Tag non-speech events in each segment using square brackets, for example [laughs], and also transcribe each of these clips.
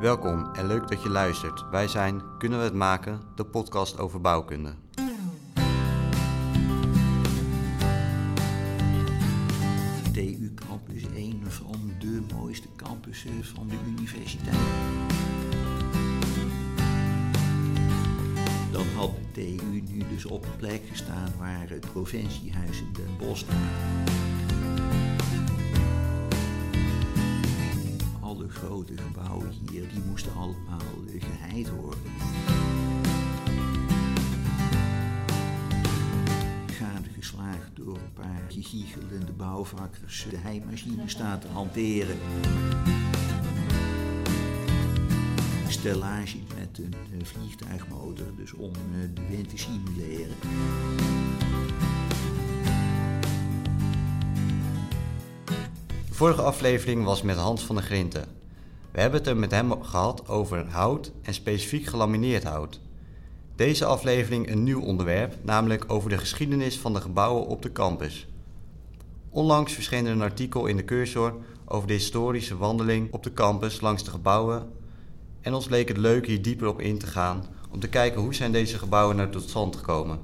Welkom en leuk dat je luistert. Wij zijn Kunnen we het maken, de podcast over bouwkunde. TU Campus is een van de mooiste campussen van de universiteit. Dan had de TU nu dus op een plek gestaan waar het provinciehuis in Den Bosch staat. Grote gebouwen hier, die moesten allemaal eh, geheid worden. Gadegeslagen door een paar giechelende bouwvakkers de heimachine staan te hanteren. Stellage met een eh, vliegtuigmotor, dus om eh, de wind te simuleren. De vorige aflevering was met Hans van der Grinten. We hebben het er met hem gehad over hout en specifiek gelamineerd hout. Deze aflevering een nieuw onderwerp, namelijk over de geschiedenis van de gebouwen op de campus. Onlangs verscheen er een artikel in de Cursor over de historische wandeling op de campus langs de gebouwen. En ons leek het leuk hier dieper op in te gaan om te kijken hoe zijn deze gebouwen nou tot stand gekomen.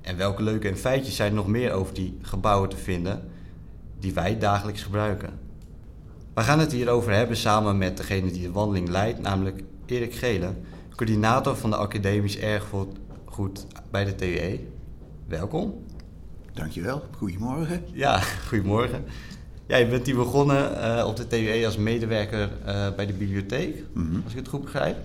En welke leuke feitjes zijn er nog meer over die gebouwen te vinden die wij dagelijks gebruiken. We gaan het hierover hebben samen met degene die de wandeling leidt, namelijk Erik Gelen, coördinator van de academisch erfgoed bij de TUE. Welkom. Dankjewel, goedemorgen. Ja, [laughs] goedemorgen. Ja, je bent hier begonnen uh, op de TUE als medewerker uh, bij de bibliotheek, als ik het goed begrijp.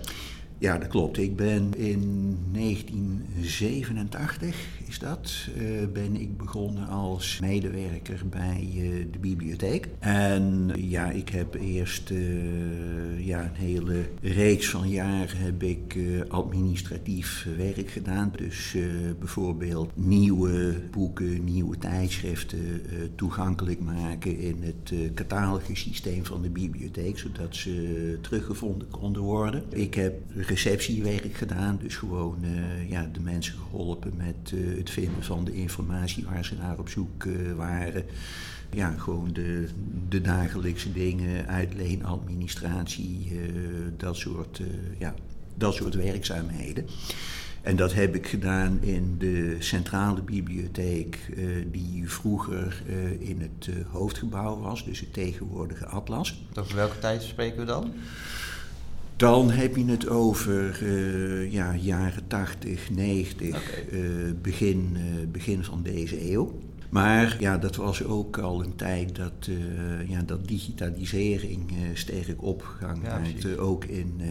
Ja, dat klopt. Ik ben in 1987, is dat, uh, ben ik begonnen als medewerker bij uh, de bibliotheek. En ja, ik heb eerst uh, ja, een hele reeks van jaren heb ik administratief werk gedaan. Dus bijvoorbeeld nieuwe boeken, nieuwe tijdschriften toegankelijk maken in het catalogusysteem van de bibliotheek, zodat ze teruggevonden konden worden. Ik heb receptiewerk gedaan. Dus gewoon ja, de mensen geholpen met het vinden van de informatie waar ze naar op zoek uh, waren. Ja, gewoon de, de dagelijkse dingen, uitleen, administratie, dat, soort, ja, dat soort werkzaamheden. En dat heb ik gedaan in de centrale bibliotheek, die vroeger in het hoofdgebouw was, dus het tegenwoordige Atlas. Over welke tijd spreken we dan? Dan heb je het over uh, ja, jaren 80, 90, okay. uh, begin, uh, begin van deze eeuw. Maar ja, dat was ook al een tijd dat, uh, ja, dat digitalisering uh, sterk opgang ja, maakte, ook in,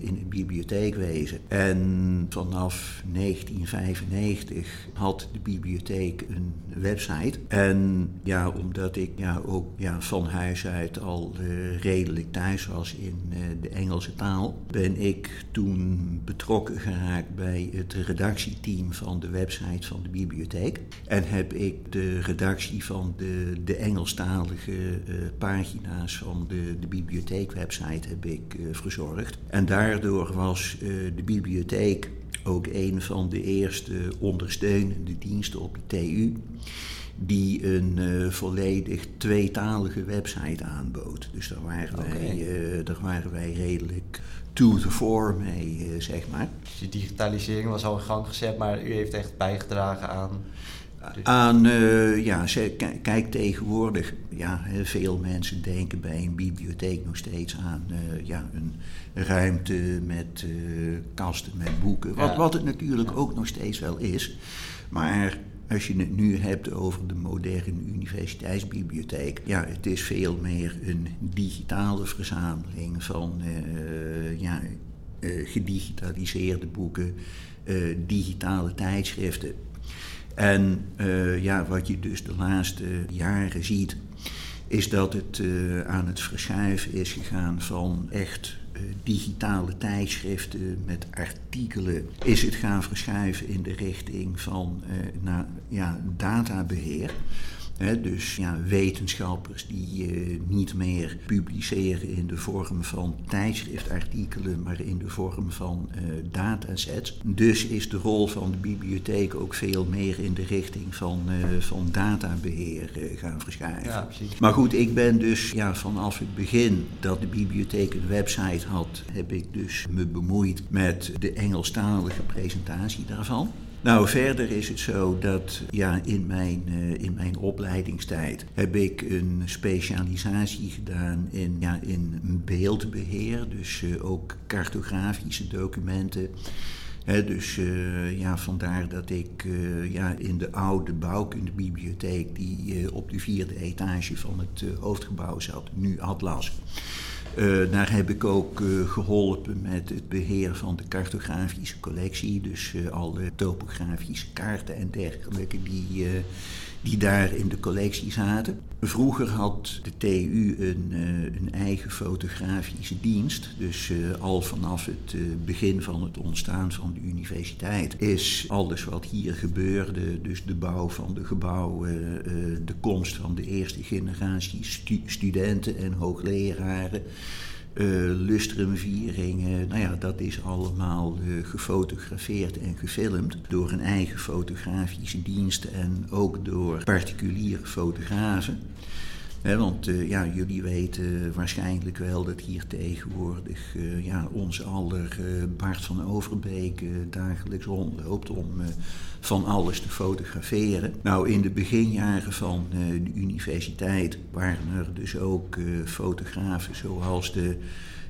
in het bibliotheekwezen. En vanaf 1995 had de bibliotheek een website. En ja, omdat ik ja, ook ja, van huis uit al redelijk thuis was in de Engelse taal, ben ik toen betrokken geraakt bij het redactieteam van de website van de bibliotheek. En heb ik de de redactie van de, de Engelstalige uh, pagina's van de, de bibliotheekwebsite heb ik uh, verzorgd. En daardoor was uh, de bibliotheek ook een van de eerste ondersteunende diensten op de TU die een uh, volledig tweetalige website aanbood. Dus daar waren, okay. wij, uh, daar waren wij redelijk to the fore mee, uh, zeg maar. Dus die digitalisering was al in gang gezet, maar u heeft echt bijgedragen aan... Aan, uh, ja, kijk tegenwoordig, ja, veel mensen denken bij een bibliotheek nog steeds aan uh, ja, een ruimte met uh, kasten met boeken. Wat, ja. wat het natuurlijk ook nog steeds wel is. Maar als je het nu hebt over de moderne universiteitsbibliotheek, ja, het is veel meer een digitale verzameling van ja, gedigitaliseerde boeken, digitale tijdschriften. En uh, ja, wat je dus de laatste jaren ziet, is dat het uh, aan het verschuiven is gegaan van echt uh, digitale tijdschriften met artikelen. Is het gaan verschuiven in de richting van naar, ja, databeheer. Dus ja, wetenschappers die uh, niet meer publiceren in de vorm van tijdschriftartikelen, maar in de vorm van uh, datasets. Dus is de rol van de bibliotheek ook veel meer in de richting van, uh, van databeheer gaan verschuiven. Ja, maar goed, ik ben dus ja, vanaf het begin dat de bibliotheek een website had, heb ik dus me bemoeid met de Engelstalige presentatie daarvan. Nou, verder is het zo dat ja, in, mijn, uh, in mijn opleidingstijd heb ik een specialisatie gedaan in, ja, in beeldbeheer, dus uh, ook cartografische documenten. Dus uh, ja, vandaar dat ik ja, in de oude bouwkundebibliotheek, die op de vierde etage van het hoofdgebouw zat, nu Atlas. Uh, daar heb ik ook uh, geholpen met het beheer van de cartografische collectie. Dus uh, alle topografische kaarten en dergelijke die, die daar in de collectie zaten. Vroeger had de TU een, een eigen fotografische dienst. Dus al vanaf het begin van het ontstaan van de universiteit is alles wat hier gebeurde, dus de bouw van de gebouwen, de komst van de eerste generatie stu studenten en hoogleraren lustrumvieringen. Nou ja, dat is allemaal uh, gefotografeerd en gefilmd door een eigen fotografische dienst en ook door particuliere fotografen want uh, ja, jullie weten waarschijnlijk wel dat hier tegenwoordig uh, ja, ons aller uh, Bart van Overbeek dagelijks rondloopt om van alles te fotograferen. Nou, in de beginjaren van de universiteit waren er dus ook fotografen zoals de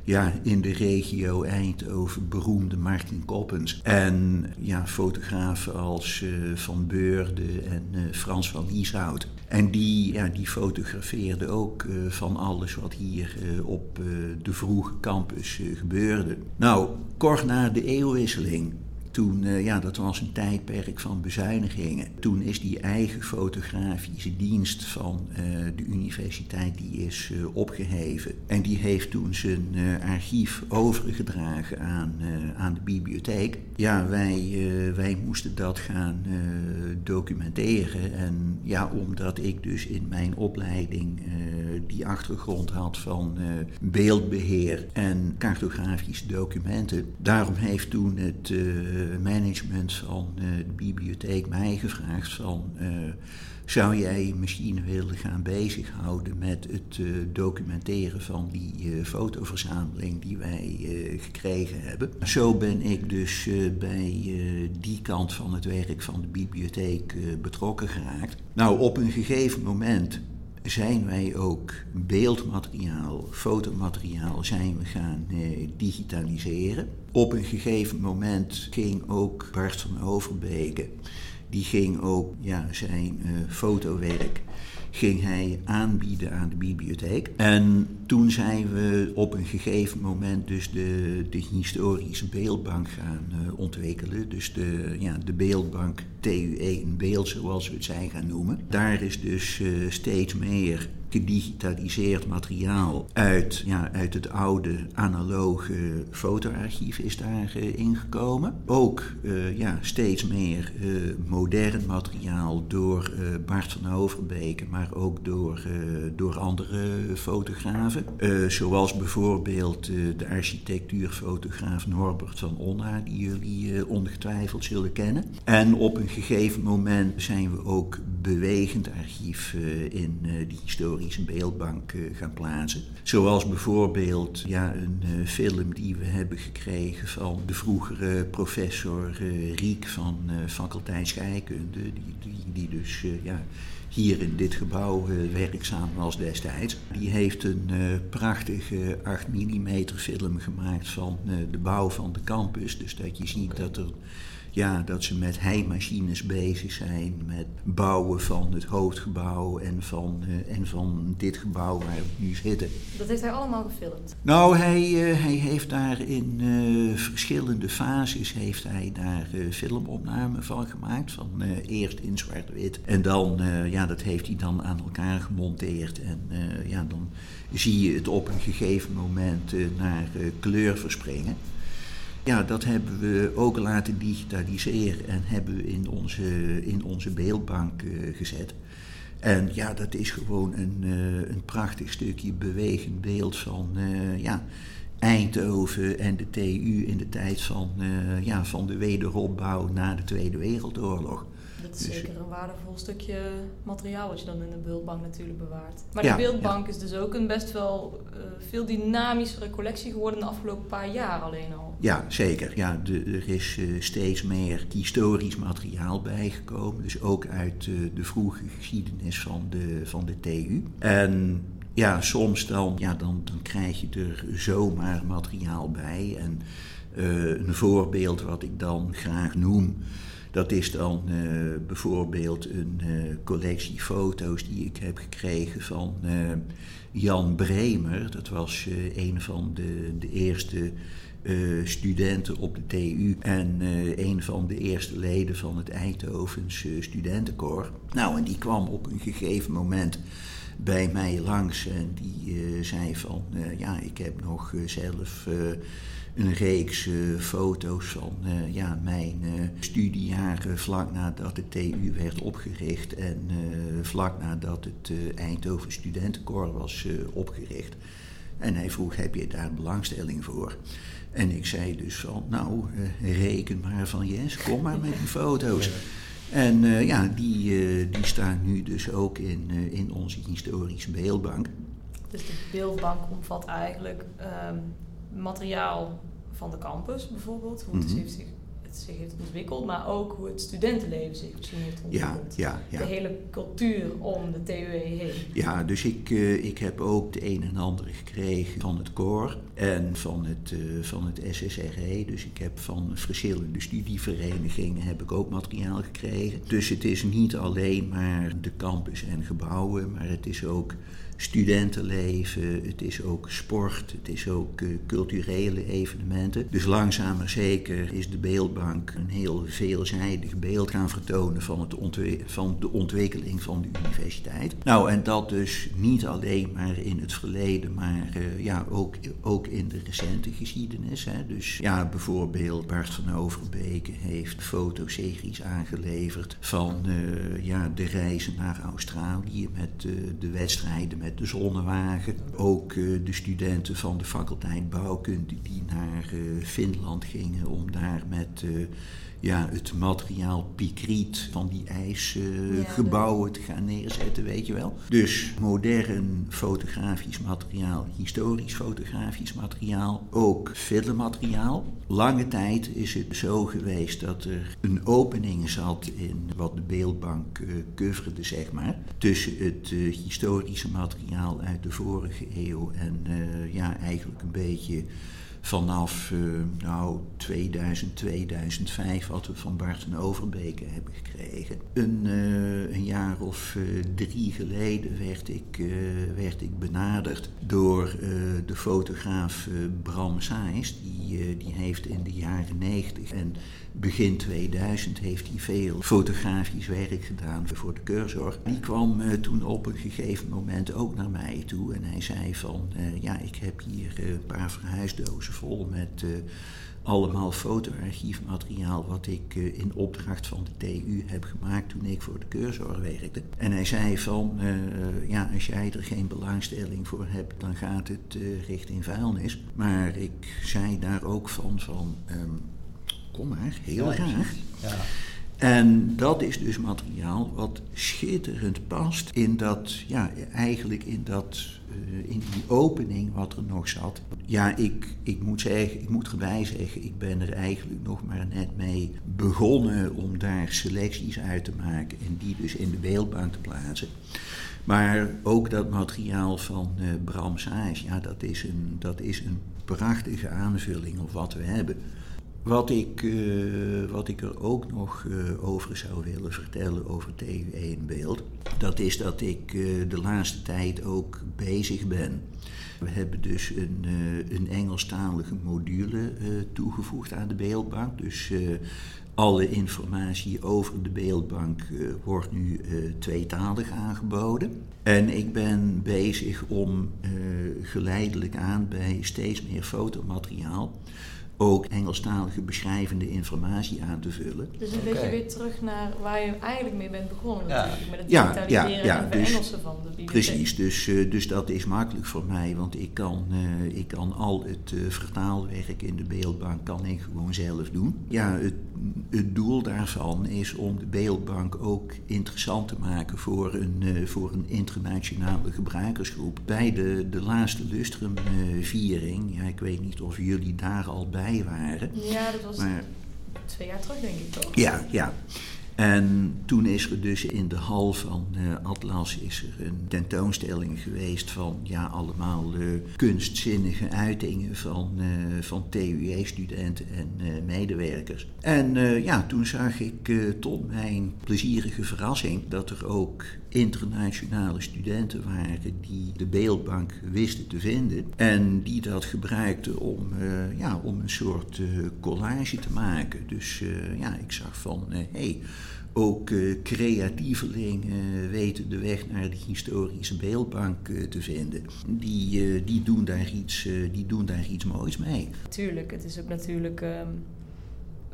ja, in de regio Eindhoven beroemde Martin Koppens. En ja, fotografen als Van Beurde en Frans van Lieshout. En die, ja, die fotografeerden ook uh, van alles wat hier op de vroege campus gebeurde. Nou, kort na de eeuwwisseling toen, uh, ja, dat was een tijdperk van bezuinigingen. Toen is die eigen fotografische dienst van uh, de universiteit die is uh, opgeheven. En die heeft toen zijn archief overgedragen aan, aan de bibliotheek. Ja, wij, wij moesten dat gaan documenteren. En ja, omdat ik dus in mijn opleiding die achtergrond had van beeldbeheer en cartografische documenten. Daarom heeft toen het management van eh, de bibliotheek mij gevraagd van... Eh, zou jij misschien willen gaan bezighouden met het uh, documenteren van die uh, fotoverzameling die wij gekregen hebben. Zo ben ik dus bij die kant van het werk van de bibliotheek betrokken geraakt. Nou, op een gegeven moment zijn wij ook beeldmateriaal, fotomateriaal zijn we gaan eh, digitaliseren. Op een gegeven moment ging ook Bart van Overbeke, die ging ook ja, zijn uh, fotowerk ging hij aanbieden aan de bibliotheek. En toen zijn we op een gegeven moment dus de, de historische beeldbank gaan uh, ontwikkelen. Dus de, ja, de beeldbank TU1 beeld, zoals we het zijn gaan noemen. Daar is dus uh, steeds meer gedigitaliseerd materiaal uit, ja, uit het oude analoge fotoarchief is daar uh, ingekomen. Ook uh, ja, steeds meer uh, modern materiaal door Bart van Overbeke, maar ook door, door andere fotografen. zoals bijvoorbeeld de architectuurfotograaf Norbert van Onna, die jullie ongetwijfeld zullen kennen. En op een gegeven moment zijn we ook bewegend archief in die historie een beeldbank uh, gaan plaatsen. Zoals bijvoorbeeld ja, een uh, film die we hebben gekregen van de vroegere professor uh, Riek van faculteit scheikunde, die, die, die dus ja, hier in dit gebouw werkzaam was destijds. Die heeft een prachtige 8 mm film gemaakt van de bouw van de campus. Dus dat je ziet dat er ja, dat ze met heimachines bezig zijn, met bouwen van het hoofdgebouw en van, uh, en van dit gebouw waar we nu zitten. Dat heeft hij allemaal gefilmd? Nou, hij, uh, hij heeft daar in uh, verschillende fases heeft hij daar filmopnamen van gemaakt. Van eerst in zwart-wit en dan, ja, dat heeft hij dan aan elkaar gemonteerd. En ja, dan zie je het op een gegeven moment naar kleur verspringen. Ja, dat hebben we ook laten digitaliseren en hebben we in onze, in onze beeldbank uh, gezet. En ja, dat is gewoon een, een prachtig stukje bewegend beeld van ja, Eindhoven en de TU in de tijd van, ja, van de wederopbouw na de Tweede Wereldoorlog. Dat is dus- zeker een waardevol stukje materiaal wat je dan in de beeldbank natuurlijk bewaart. Maar de beeldbank is dus ook een best wel uh, veel dynamischere collectie geworden de afgelopen paar jaar alleen al. Ja, zeker. Ja, de, er is uh, steeds meer historisch materiaal bijgekomen. Dus ook uit uh, de vroege geschiedenis van de, van de TU. En ja, soms dan, ja, dan, dan krijg je er zomaar materiaal bij. En een voorbeeld wat ik dan graag noem dat is dan uh, bijvoorbeeld een uh, collectie foto's die ik heb gekregen van uh, Jan Bremer. Dat was een van de, de eerste studenten op de TU en een van de eerste leden van het Eindhovens studentenkoor. Nou, en die kwam op een gegeven moment bij mij langs en die zei van, ja, ik heb nog zelf een reeks uh, foto's van uh, ja, mijn uh, studiejaren vlak nadat de TU werd opgericht en vlak nadat het Eindhoven Studentenkoor was opgericht. En hij vroeg, heb je daar belangstelling voor? En ik zei dus van, nou, reken maar van yes, kom maar met die foto's. En ja, die, die staan nu dus ook in, in onze historische beeldbank. Dus de beeldbank omvat eigenlijk um, materiaal van de campus bijvoorbeeld, hoe het, mhm. zich, het, zich, heeft ontwikkeld, maar ook hoe het studentenleven zich misschien heeft ontwikkeld. Ja, ja, ja. De hele cultuur om de TUE heen. Ja, dus ik, uh, ik heb ook de een en ander gekregen van het koor en van het, uh, van het SSRE. Dus ik heb van verschillende studieverenigingen heb ik ook materiaal gekregen. Dus het is niet alleen maar de campus en gebouwen, maar het is ook studentenleven, het is ook sport, het is ook uh, culturele evenementen. Dus langzaam maar zeker is de beeldbank een heel veelzijdig beeld gaan vertonen van, het van de ontwikkeling van de universiteit. Nou, en dat dus niet alleen maar in het verleden, maar uh, ja, ook, ook in de recente geschiedenis. Hè. Dus ja, bijvoorbeeld Bart van Overbeke heeft fotoseries aangeleverd van uh, ja, de reizen naar Australië met de wedstrijden met de zonnewagen. Ook uh, de studenten van de faculteit bouwkunde die naar uh, Finland gingen om daar met ja, het materiaal pikriet van die ijsgebouwen ja, te gaan neerzetten, weet je wel. Dus modern fotografisch materiaal, historisch fotografisch materiaal, ook filmmateriaal. Lange tijd is het zo geweest dat er een opening zat in wat de beeldbank uh, coverde, zeg maar, tussen het uh, historische materiaal uit de vorige eeuw en uh, ja, eigenlijk een beetje vanaf uh, nou, 2000, 2005, wat we van Bart en Overbeke hebben gekregen. Een, uh, een jaar of uh, drie geleden werd ik, werd ik benaderd door de fotograaf Bram Saijs. Die, die heeft in de jaren 90 en begin 2000 heeft hij veel fotografisch werk gedaan voor de keurzorg. Die kwam uh, toen op een gegeven moment ook naar mij toe en hij zei van uh, ja, ik heb hier een paar verhuisdozen vol met allemaal fotoarchiefmateriaal wat ik in opdracht van de TU heb gemaakt toen ik voor de keurzorg werkte. En hij zei van ja, als jij er geen belangstelling voor hebt, dan gaat het richting vuilnis. Maar ik zei daar ook van van um, kom maar, heel ja, graag. Ja. En dat is dus materiaal wat schitterend past in dat, ja, eigenlijk in dat, uh, in die opening wat er nog zat. Ja, ik, ik moet zeggen, ik moet erbij zeggen, ik ben er eigenlijk nog maar net mee begonnen om daar selecties uit te maken en die dus in de beeldbank te plaatsen. Maar ook dat materiaal van uh, Bram Saes, ja, dat is, een, dat is een prachtige aanvulling op wat we hebben. Wat ik, uh, wat ik er ook nog uh, over zou willen vertellen over TU1 Beeld, dat is dat ik uh, de laatste tijd ook bezig ben. We hebben dus een, een Engelstalige module toegevoegd aan de beeldbank. Dus alle informatie over de beeldbank wordt nu tweetalig aangeboden. En ik ben bezig om geleidelijk aan bij steeds meer fotomateriaal ook Engelstalige beschrijvende informatie aan te vullen. Dus een beetje weer terug naar waar je eigenlijk mee bent begonnen Ja. natuurlijk, met het Ja, digitaliseren ja, ja, en dus- verengelsen van de bibliotheek. Precies, dus, eh, dus dat is makkelijk voor mij, want ik kan, eh, ik kan al het eh, vertaalwerk in de beeldbank kan ik gewoon zelf doen. Ja, het, het doel daarvan is om de beeldbank ook interessant te maken voor een, eh, voor een internationale gebruikersgroep. Bij de, de laatste Lustrum-viering, ja, ik weet niet of jullie daar al bij waren, Ja, dat was maar twee jaar terug denk ik toch? ja, ja. En toen is er dus in de hal van eh, Atlas is er een tentoonstelling geweest van ja, allemaal eh, kunstzinnige uitingen van, eh, van TUE-studenten en medewerkers. En ja, toen zag ik tot mijn plezierige verrassing dat er ook internationale studenten waren die de beeldbank wisten te vinden en die dat gebruikten om, eh, ja, om een soort eh, collage te maken. Dus eh, ja, ik zag van hé, hey, ook creatievelingen weten de weg naar de historische beeldbank te vinden. Die, die, doen daar iets, die doen daar iets moois mee. Tuurlijk, het is ook natuurlijk ehm,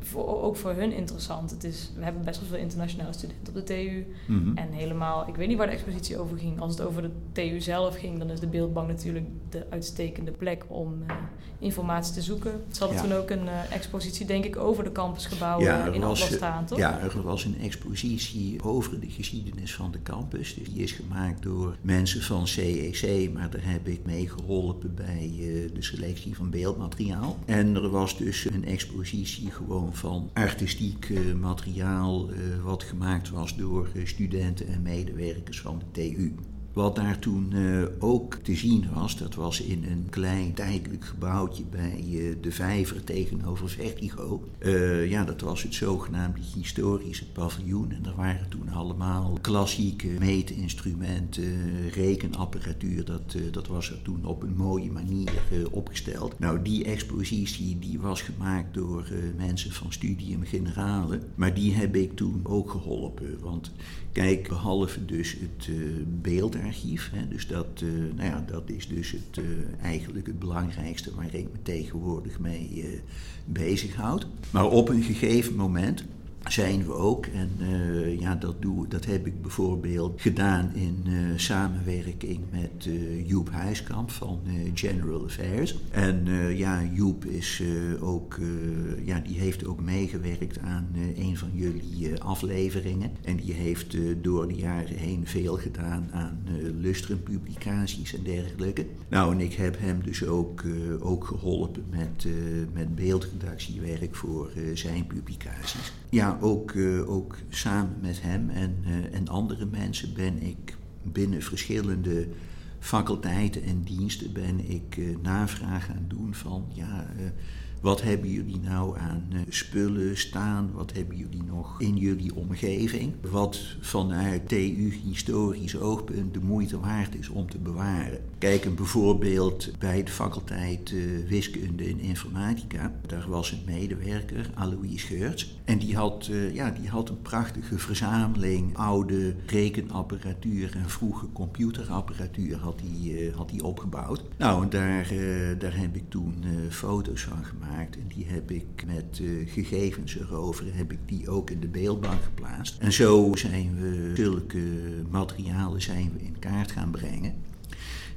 voor, ook voor hun interessant. Het is, we hebben best wel veel internationale studenten op de TU. Mhm. En helemaal, ik weet niet waar de expositie over ging. Als het over de TU zelf ging, dan is de beeldbank natuurlijk de uitstekende plek om eh, informatie te zoeken. Ze hadden Ja. toen ook een eh, expositie, denk ik, over de campusgebouwen Ja, in was, Atlas staan, toch? Ja, er was een expositie over de geschiedenis van de campus. Dus die is gemaakt door mensen van CEC, maar daar heb ik mee geholpen bij eh, de selectie van beeldmateriaal. En er was dus een expositie gewoon van artistiek eh, materiaal, eh, wat gemaakt was door eh, studenten en medewerkers van de TU. Wat daar toen eh, ook te zien was, dat was in een klein tijdelijk gebouwtje bij eh, de Vijver tegenover Vertigo. Eh, ja, dat was het zogenaamde historische paviljoen. En er waren toen allemaal klassieke meetinstrumenten, rekenapparatuur. Dat, dat was er toen op een mooie manier opgesteld. Nou, die expositie die was gemaakt door mensen van Studium Generale. Maar die heb ik toen ook geholpen. Want kijk, behalve dus het eh, beeldarchief, hè, dus dat, eh, nou ja, dat is dus het, eh, eigenlijk het belangrijkste waar ik me tegenwoordig mee bezighoud. Maar op een gegeven moment zijn we ook, en eh, ja, dat, doe, dat heb ik bijvoorbeeld gedaan in eh, samenwerking met eh, Joep Huiskamp van General Affairs. En ja, Joep is ook, ja, die heeft ook meegewerkt aan een van jullie afleveringen. En die heeft door de jaren heen veel gedaan aan eh Lustrum publicaties en dergelijke. Nou, en ik heb hem dus ook, ook geholpen met, met beeldredactiewerk voor zijn publicaties. Ja, ook, eh, ook samen met hem en, eh, en andere mensen ben ik binnen verschillende faculteiten en diensten ben ik eh, navraag gaan doen van ja, wat hebben jullie nou aan eh, spullen staan? Wat hebben jullie nog in jullie omgeving? Wat vanuit TU historisch oogpunt de moeite waard is om te bewaren. Kijk, bijvoorbeeld bij de faculteit eh, Wiskunde en Informatica. Daar was een medewerker, Alois Geurts. En die had, eh, ja, die had een prachtige verzameling oude rekenapparatuur en vroege computerapparatuur had hij, had hij opgebouwd. Nou, daar, daar heb ik toen foto's van gemaakt. En die heb ik met eh, gegevens erover, heb ik die ook in de beeldbank geplaatst. En zo zijn we zulke materialen zijn we in kaart gaan brengen.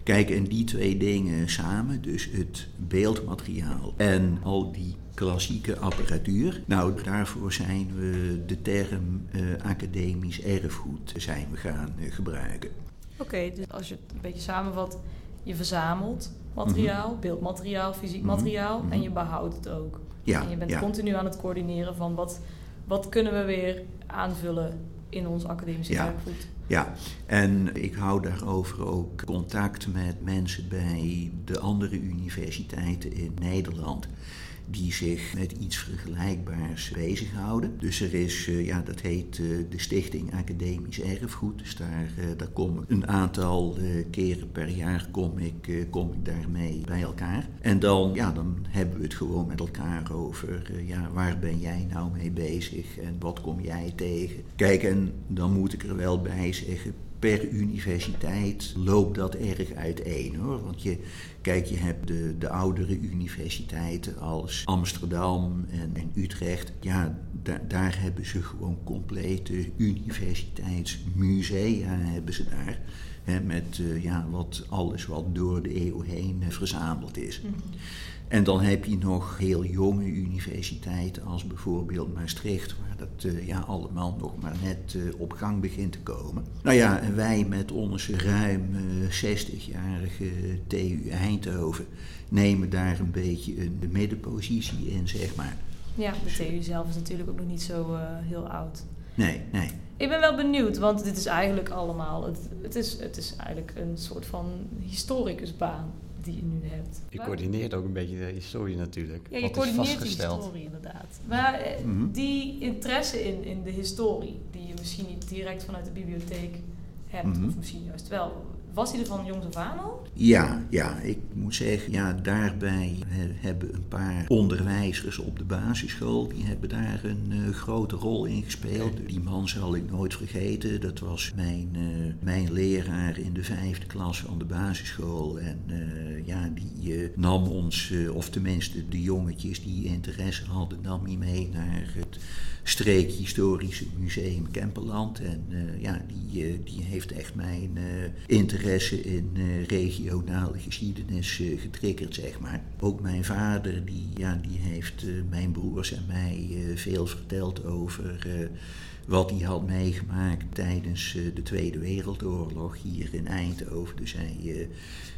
Kijk, en die twee dingen samen, dus het beeldmateriaal en al die klassieke apparatuur. Nou, daarvoor zijn we de term eh, academisch erfgoed zijn we gaan eh, gebruiken. Oké, dus als je het een beetje samenvat, je verzamelt materiaal, beeldmateriaal, fysiek Mhm, materiaal mhm. en je behoudt het ook. Ja, en je bent ja. continu aan het coördineren van wat, wat kunnen we weer aanvullen in ons academische Ja. werkgoed. Ja, en ik hou daarover ook contact met mensen bij de andere universiteiten in Nederland die zich met iets vergelijkbaars bezighouden. Dus er is, eh, ja, dat heet eh, de Stichting Academisch Erfgoed. Dus daar, eh, daar kom ik een aantal keren per jaar kom ik, kom ik daarmee bij elkaar. En dan, ja, dan hebben we het gewoon met elkaar over, ja, waar ben jij nou mee bezig en wat kom jij tegen? Kijk, en dan moet ik er wel bij zeggen, per universiteit loopt dat erg uiteen hoor. Want je, kijk, je hebt de, de oudere universiteiten als Amsterdam en, Utrecht. Ja, da, daar hebben ze gewoon complete universiteitsmusea hebben ze daar. Hè, met uh, ja, wat, alles wat door de eeuw heen uh, verzameld is. -hmm. En dan heb je nog heel jonge universiteiten als bijvoorbeeld Maastricht, waar dat uh, ja, allemaal nog maar net uh, op gang begint te komen. Nou ja, wij met onze ruim uh, 60-jarige TU Eindhoven nemen daar een beetje een middenpositie in, zeg maar. Ja, de TU zelf is natuurlijk ook nog niet zo heel oud. Nee, nee. Ik ben wel benieuwd, want dit is eigenlijk allemaal, het, het, is, het is eigenlijk een soort van historicusbaan die je nu hebt. Je coördineert ook een beetje de historie natuurlijk. Ja, je coördineert de historie inderdaad. Maar mm -hmm. die interesse in, in de historie, die je misschien niet direct vanuit de bibliotheek hebt, mm -hmm. of misschien juist wel, was hij er van jongs af aan al? Ja, ja, ik moet zeggen, ja, daarbij he, hebben een paar onderwijzers op de basisschool, die hebben daar een uh, grote rol in gespeeld. Die man zal ik nooit vergeten. Dat was mijn, uh, mijn leraar in de vijfde klas van de basisschool. En uh, ja, die nam ons, of tenminste de jongetjes die interesse hadden, nam hij mee naar het streekhistorische museum Kemperland. En ja, die, die heeft echt mijn interesse in regionale geschiedenis getriggerd, zeg maar. Ook mijn vader, die, ja, die heeft mijn broers en mij veel verteld over wat hij had meegemaakt tijdens de Tweede Wereldoorlog hier in Eindhoven. Dus hij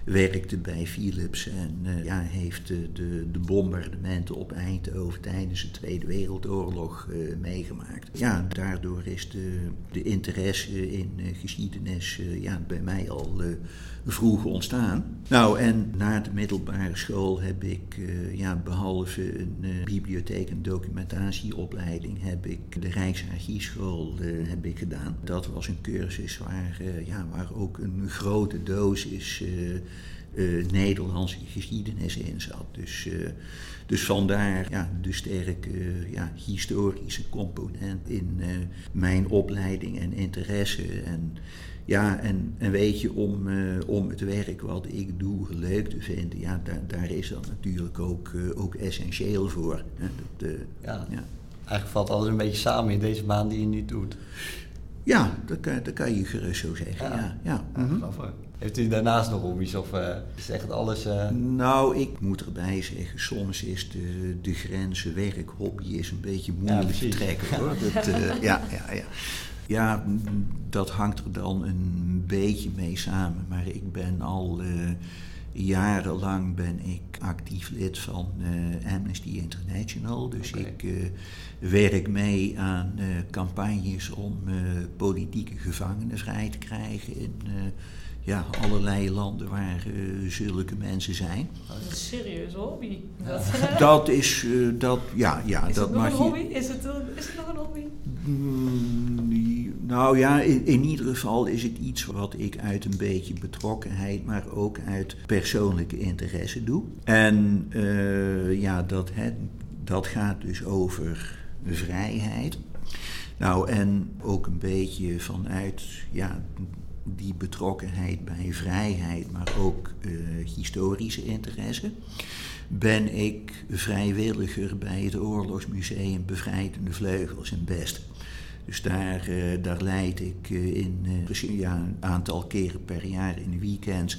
werkte bij Philips en ja, heeft de, de bombardementen op Eindhoven tijdens de Tweede Wereldoorlog meegemaakt. Ja, daardoor is de, de interesse in geschiedenis ja, bij mij al vroeg ontstaan. Nou, en na de middelbare school heb ik, uh, ja, behalve een uh, bibliotheek- en documentatieopleiding, heb ik de Rijksarchiefschool heb ik gedaan. Dat was een cursus waar, ja, waar ook een grote dosis Nederlandse geschiedenis in zat. Dus, dus vandaar ja, de sterke ja, historische component in mijn opleiding en interesse. En, ja, en, en weet je, om, uh, om het werk wat ik doe leuk te vinden, ja, daar, daar is dat natuurlijk ook, uh, ook essentieel voor. Hè. Dat, uh, ja. ja. Eigenlijk valt alles een beetje samen in deze baan die je nu doet. Ja, dat kan, dat kan je gerust zo zeggen. Ja, ja. ja. ja mm -hmm. Heeft u daarnaast nog hobby's of is echt alles... Nou, ik moet erbij zeggen, soms is de, de grens werk-hobby is een beetje moeilijk te trekken hoor. Dat, [laughs] ja, ja, ja. Ja, dat hangt er dan een beetje mee samen. Maar ik ben al uh, jarenlang ben ik actief lid van uh, Amnesty International. Dus okay. ik uh, werk mee aan campagnes om politieke gevangenen vrij te krijgen in ja, allerlei landen waar uh, zulke mensen zijn. Dat is een serieuze hobby. Dat, [laughs] dat is, uh, dat, ja, ja. Is dat het nog mag een hobby? Is het, is het nog een hobby? Mm, nou ja, in, in, ieder geval is het iets wat ik uit een beetje betrokkenheid, maar ook uit persoonlijke interesse doe. En uh, ja, dat, hè, dat gaat dus over vrijheid. Nou, en ook een beetje vanuit ja, die betrokkenheid bij vrijheid, maar ook uh, historische interesse, ben ik vrijwilliger bij het Oorlogsmuseum Bevrijdende Vleugels in Best. Dus daar, uh, daar leid ik uh, in ja, een aantal keren per jaar in de weekends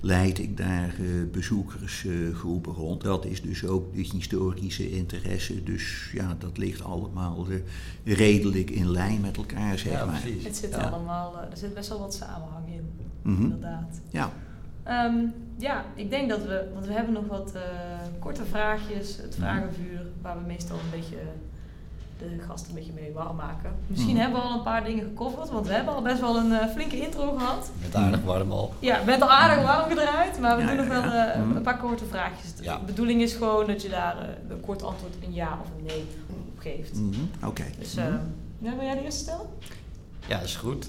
leid ik daar bezoekersgroepen rond. Dat is dus ook de historische interesse. Dus ja, dat ligt allemaal redelijk in lijn met elkaar, zeg ja, maar. Precies. Het zit ja. allemaal, er zit best wel wat samenhang in, mm -hmm. inderdaad. Ja. Um, ja, ik denk dat we, want we hebben nog wat korte vraagjes, het vragenvuur, waar we meestal een beetje de gasten een beetje mee warm maken. Misschien mm. hebben we al een paar dingen gecoverd, want we hebben al best wel een uh, flinke intro gehad. Met aardig warm al. Ja, met al aardig warm gedraaid, maar we ja, doen nog wel uh, mm. een paar korte vraagjes. De bedoeling is gewoon dat je daar uh, een kort antwoord een ja of een nee op geeft. Mm -hmm. Oké. Okay. Dus -hmm. wil jij de eerste stellen? Ja, is goed.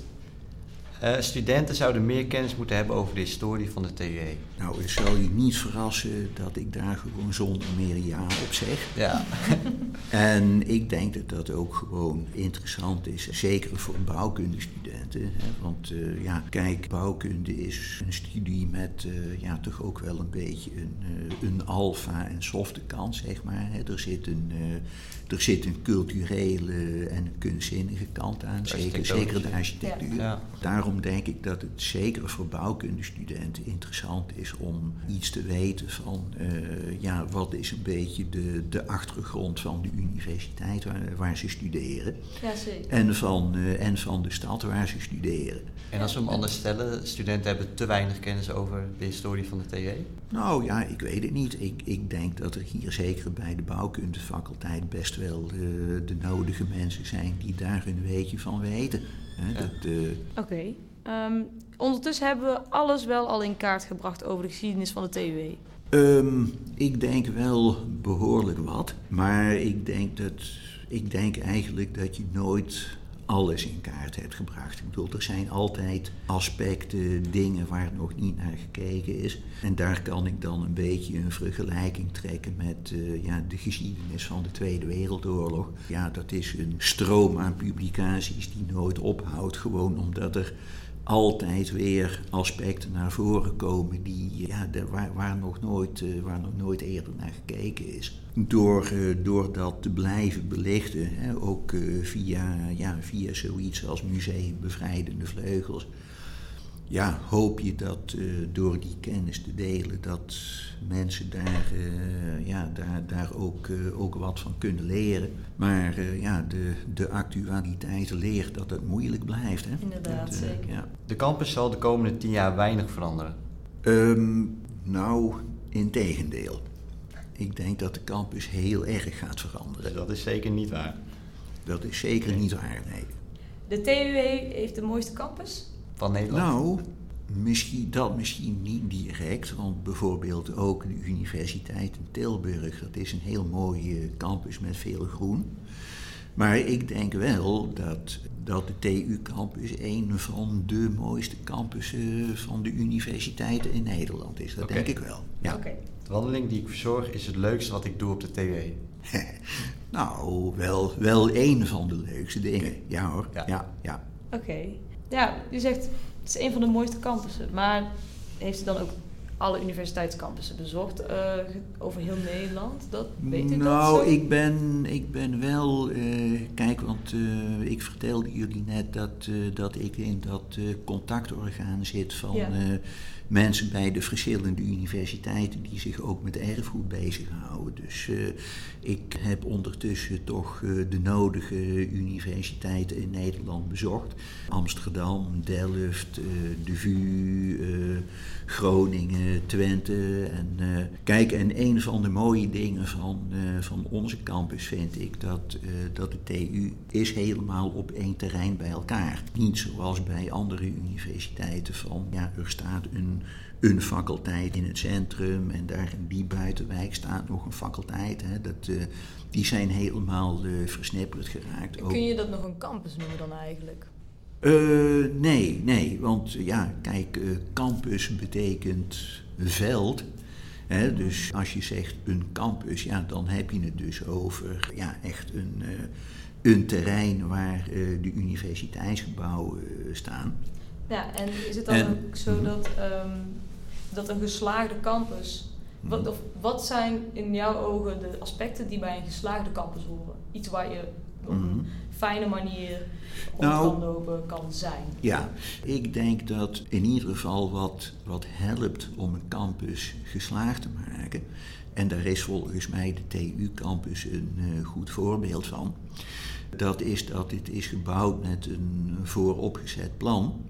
Uh, studenten zouden meer kennis moeten hebben over de historie van de TUE. Nou, het zal je niet verrassen dat ik daar gewoon zonder meer ja op zeg. Ja. [laughs] en ik denk dat dat ook gewoon interessant is, zeker voor bouwkundestudenten. Hè? Want uh, ja, kijk, bouwkunde is een studie met uh, ja, toch ook wel een beetje een, een alfa- en softe kant, zeg maar. Hè? Er zit een er zit een culturele en een kunstzinnige kant aan, zeker, zeker de architectuur. Ja. Daarom denk ik dat het zeker voor bouwkundestudenten interessant is om iets te weten van uh, ja, wat is een beetje de, de achtergrond van de universiteit waar, waar ze studeren. Ja, zeker. En, van, uh, en van de stad waar ze studeren. En als we hem anders stellen, studenten hebben te weinig kennis over de historie van de TE? Nou ja, ik weet het niet. Ik, ik denk dat er hier zeker bij de bouwkundefaculteit best wel uh, de nodige mensen zijn die daar een beetje van weten. Ja. Uh... Oké. Um, ondertussen hebben we alles wel al in kaart gebracht over de geschiedenis van de TUW. Um, ik denk wel behoorlijk wat. Maar ik denk, dat, ik denk eigenlijk dat je nooit alles in kaart hebt gebracht. Ik bedoel, er zijn altijd aspecten, dingen waar nog niet naar gekeken is. En daar kan ik dan een beetje een vergelijking trekken met uh, ja, de geschiedenis van de Tweede Wereldoorlog. Ja, dat is een stroom aan publicaties die nooit ophoudt, gewoon omdat er altijd weer aspecten naar voren komen die, ja, waar, waar, nog nooit, uh, waar nog nooit eerder naar gekeken is. Door, uh, door dat te blijven belichten, hè, ook uh, via, ja, via zoiets als Museum Bevrijdende Vleugels, ja, hoop je dat uh, door die kennis te delen, dat mensen daar, uh, ja, daar, daar ook, uh, ook wat van kunnen leren. Maar ja, de, de actualiteit leert dat het moeilijk blijft. Hè? Inderdaad, dat, zeker. Ja. De campus zal de komende tien jaar weinig veranderen. Um, nou, in tegendeel. Ik denk dat de campus heel erg gaat veranderen. Dat is zeker niet waar. Dat is zeker nee. niet waar, nee. De TUE heeft de mooiste campus? van Nederland? Nou, misschien, dat misschien niet direct, want bijvoorbeeld ook de Universiteit in Tilburg, dat is een heel mooie campus met veel groen. Maar ik denk wel dat, dat de TU-campus een van de mooiste campussen van de universiteiten in Nederland is. Dat okay. denk ik wel. Ja. Okay. De wandeling die ik verzorg is het leukste wat ik doe op de TU. [laughs] nou, wel, wel een van de leukste dingen. Okay. Ja hoor, ja. ja, ja. Oké. Okay ja, u zegt het is een van de mooiste campussen. Maar heeft u dan ook alle universiteitscampussen bezocht uh, over heel Nederland? Dat weet u nou, dat zo? ik ben, ik ben wel... Uh, kijk, want uh, ik vertelde jullie net dat, dat ik in dat contactorgaan zit van... Ja mensen bij de verschillende universiteiten die zich ook met erfgoed bezighouden. Dus uh, ik heb ondertussen toch uh, de nodige universiteiten in Nederland bezocht. Amsterdam, Delft, uh, de VU, Groningen, Twente. En, kijk, en een van de mooie dingen van, van onze campus vind ik dat, dat de TU is helemaal op één terrein bij elkaar. Niet zoals bij andere universiteiten van, ja, er staat een een, faculteit in het centrum en daar in die buitenwijk staat nog een faculteit. Hè, dat, uh, die zijn helemaal uh, versnipperd geraakt. Kun je dat nog een campus noemen dan eigenlijk? Uh, nee, nee, want ja, kijk, campus betekent veld. Hè, dus als je zegt een campus, ja, dan heb je het dus over ja, echt een, een terrein waar de universiteitsgebouwen staan. Ja, en is het dan en, ook zo mhm. dat, um, dat een geslaagde campus. Wat, mhm. of, wat zijn in jouw ogen de aspecten die bij een geslaagde campus horen? Iets waar je op een mhm. fijne manier op nou, kan lopen kan zijn. Ja, ik denk dat in ieder geval wat, wat helpt om een campus geslaagd te maken. En daar is volgens mij de TU-campus een uh, goed voorbeeld van. Dat is dat dit is gebouwd met een vooropgezet plan.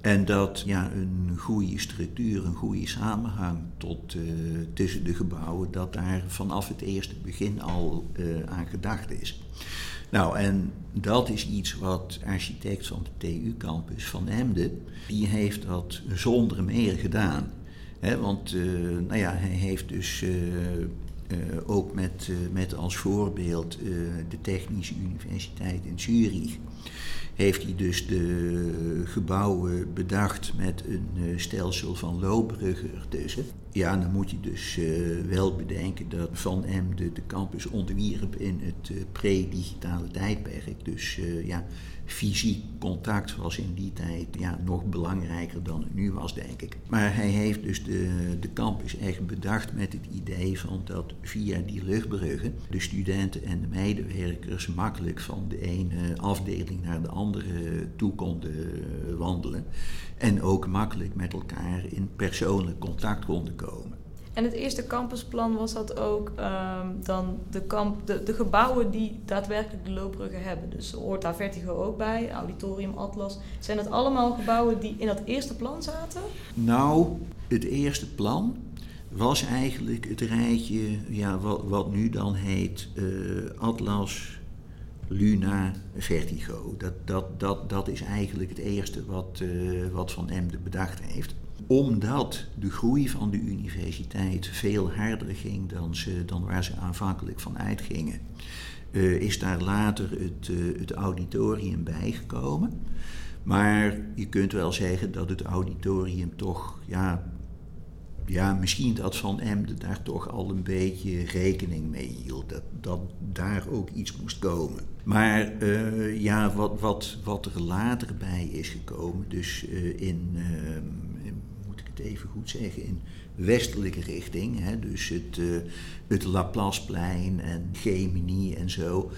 En dat ja, een goede structuur, een goede samenhang tot, uh, tussen de gebouwen, dat daar vanaf het eerste begin al uh, aan gedacht is. Nou, en dat is iets wat architect van de TU-campus van Emden, die heeft dat zonder meer gedaan. Want uh, nou ja, hij heeft dus ook met, met als voorbeeld de Technische Universiteit in Zurich heeft hij dus de gebouwen bedacht met een stelsel van loopbruggen ertussen. Ja, dan moet je dus wel bedenken dat Van Emden de campus ontwierp in het pre-digitale tijdperk. Dus ja, fysiek contact was in die tijd ja, nog belangrijker dan het nu was, denk ik. Maar hij heeft dus de, de campus echt bedacht met het idee van dat via die luchtbruggen de studenten en de medewerkers makkelijk van de ene afdeling naar de andere toe konden wandelen. En ook makkelijk met elkaar in persoonlijk contact konden komen. En het eerste campusplan was dat ook um, dan de, kamp, de, de, gebouwen die daadwerkelijk de loopbruggen hebben. Dus hoort daar Vertigo ook bij, Auditorium Atlas. Zijn dat allemaal gebouwen die in dat eerste plan zaten? Nou, het eerste plan was eigenlijk het rijtje, ja, wat, wat nu dan heet uh, Atlas, Luna, Vertigo. Dat, dat, dat, dat is eigenlijk het eerste wat, uh, wat Van Emden bedacht heeft omdat de groei van de universiteit veel harder ging dan, ze, dan waar ze aanvankelijk van uitgingen, uh, is daar later het, uh, het auditorium bijgekomen. Maar je kunt wel zeggen dat het auditorium toch, ja, ja misschien dat Van Emden daar toch al een beetje rekening mee hield. Dat, dat daar ook iets moest komen. Maar uh, ja, wat, wat, wat er later bij is gekomen, dus in even goed zeggen, in westelijke richting. Hè, dus het, uh, het Laplaceplein en Gemini en zo.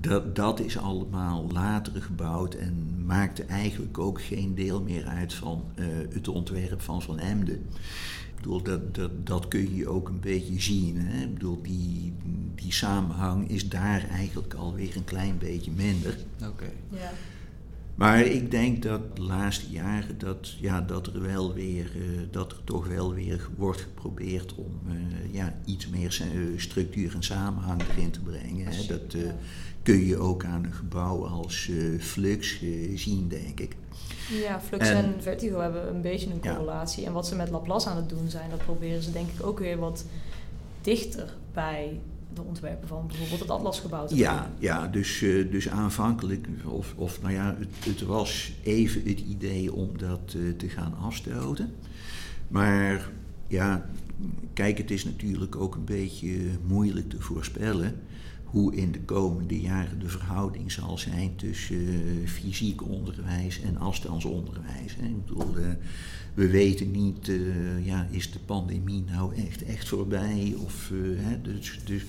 Dat, dat is allemaal later gebouwd en maakte eigenlijk ook geen deel meer uit van uh, het ontwerp van Van Emden. Ik bedoel, dat, dat, dat kun je ook een beetje zien. Hè? Ik bedoel, die, die samenhang is daar eigenlijk alweer een klein beetje minder. Oké. Ja. Maar ik denk dat de laatste jaren dat, ja, dat er wel weer, uh, dat er toch wel weer wordt geprobeerd om uh, ja, iets meer structuur en samenhang erin te brengen. Hè. Dat kun je ook aan een gebouw als Flux zien, denk ik. Ja, Flux en, en, Vertigo hebben een beetje een correlatie. En wat ze met Laplace aan het doen zijn, dat proberen ze denk ik ook weer wat dichter bij de ontwerpen van bijvoorbeeld het Atlasgebouw. Ja, ja dus, uh, dus aanvankelijk, of, of nou ja, het, het, was even het idee om dat uh, te gaan afstoten. Maar ja, kijk, het is natuurlijk ook een beetje moeilijk te voorspellen hoe in de komende jaren de verhouding zal zijn tussen uh, fysiek onderwijs en afstandsonderwijs. Hè. Ik bedoel, we weten niet, uh, ja, is de pandemie nou echt, echt voorbij? Of, uh, hè, dus, dus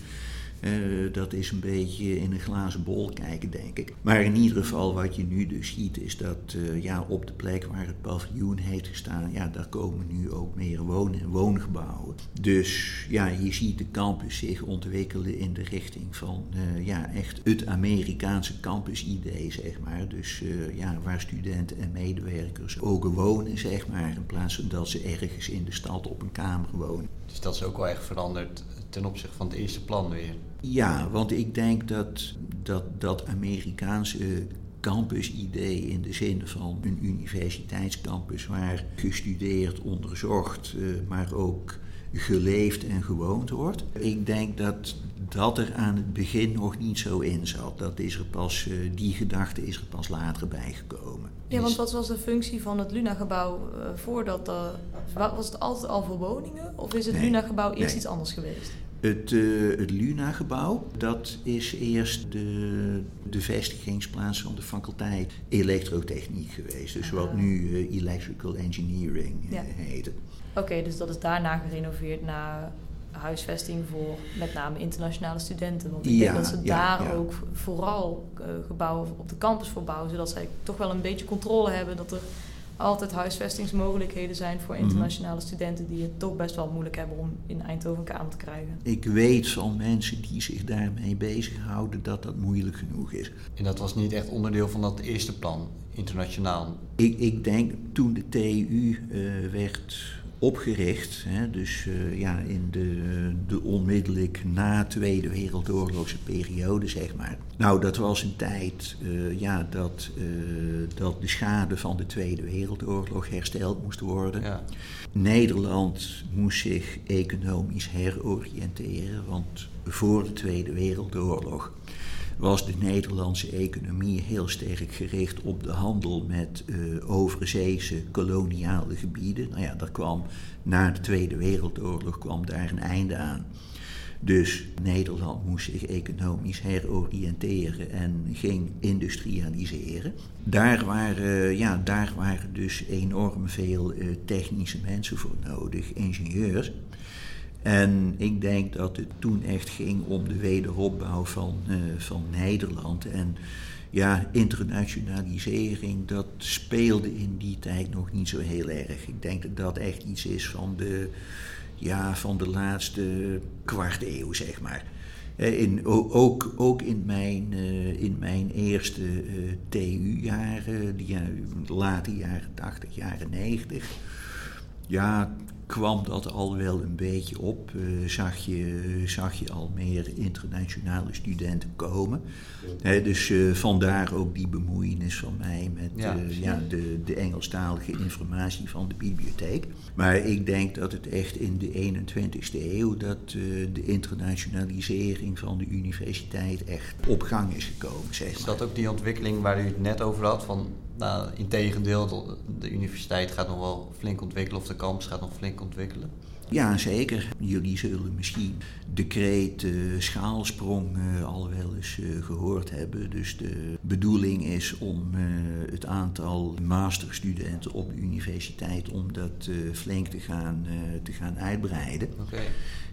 uh, dat is een beetje in een glazen bol kijken, denk ik. Maar in ieder geval, wat je nu dus ziet, is dat ja, op de plek waar het paviljoen heeft gestaan, ja, daar komen nu ook meer wonen, woongebouwen. Dus ja, je ziet de campus zich ontwikkelen in de richting van ja, echt het Amerikaanse campus-idee, zeg maar. Dus ja, waar studenten en medewerkers ook wonen, zeg maar in plaats van dat ze ergens in de stad op een kamer wonen. Dus dat is ook wel echt veranderd ten opzichte van het eerste plan weer? Ja, want ik denk dat dat, dat Amerikaanse campus-idee in de zin van een universiteitscampus waar gestudeerd, onderzocht, eh, maar ook geleefd en gewoond wordt. Ik denk dat dat er aan het begin nog niet zo in zat. Dat is er pas, eh, die gedachte is er pas later bijgekomen. Ja, want wat was de functie van het Luna-gebouw uh, voordat... Uh, was het altijd al voor woningen? Of is het nee, Luna-gebouw eerst iets anders geweest? Het, uh, het Luna-gebouw, dat is eerst de, de vestigingsplaats van de faculteit elektrotechniek geweest. Dus wat ah. nu electrical engineering ja. heet. Oké, dus dat is daarna gerenoveerd naar huisvesting voor met name internationale studenten. Want ik ja, denk dat ze daar ook vooral uh, gebouwen op de campus voor bouwen, zodat zij toch wel een beetje controle hebben dat er altijd huisvestingsmogelijkheden zijn voor mhm. internationale studenten die het toch best wel moeilijk hebben om in Eindhoven een kamer te krijgen. Ik weet van mensen die zich daarmee bezighouden dat dat moeilijk genoeg is. En dat was niet echt onderdeel van dat eerste plan, internationaal? Ik, ik denk toen de TU uh, werd opgericht. Hè, dus uh, ja, in de, de onmiddellijk na Tweede Wereldoorlogse periode, zeg maar. Nou, dat was een tijd uh, ja, dat, uh, dat de schade van de Tweede Wereldoorlog hersteld moest worden. Ja. Nederland moest zich economisch heroriënteren, want voor de Tweede Wereldoorlog was de Nederlandse economie heel sterk gericht op de handel met uh, overzeese koloniale gebieden. Nou ja, dat kwam na de Tweede Wereldoorlog kwam daar een einde aan. Dus Nederland moest zich economisch heroriënteren en ging industrialiseren. Daar waren, ja, daar waren dus enorm veel uh, technische mensen voor nodig, ingenieurs. En ik denk dat het toen echt ging om de wederopbouw van, uh, van Nederland. En ja, internationalisering, dat speelde in die tijd nog niet zo heel erg. Ik denk dat dat echt iets is van de, ja, van de laatste kwart eeuw, zeg maar. In, ook, ook in, mijn, uh, in mijn eerste TU-jaren, die late jaren 80, jaren 90, ja, kwam dat al wel een beetje op. Uh, zag, je, zag je al meer internationale studenten komen. dus uh, vandaar ook die bemoeienis van mij met ja. Uh, ja, de, de Engelstalige informatie van de bibliotheek. Maar ik denk dat het echt in de 21ste eeuw dat de internationalisering van de universiteit echt op gang is gekomen. Zeg maar. Is dat ook die ontwikkeling waar u het net over had? Van nou, integendeel, de universiteit gaat nog wel flink ontwikkelen of de campus gaat nog flink ontwikkelen. Ja, zeker. Jullie zullen misschien de kreet uh, schaalsprong uh, al wel eens uh, gehoord hebben. Dus de bedoeling is om het aantal masterstudenten op de universiteit om dat flink te gaan, te gaan uitbreiden. Okay.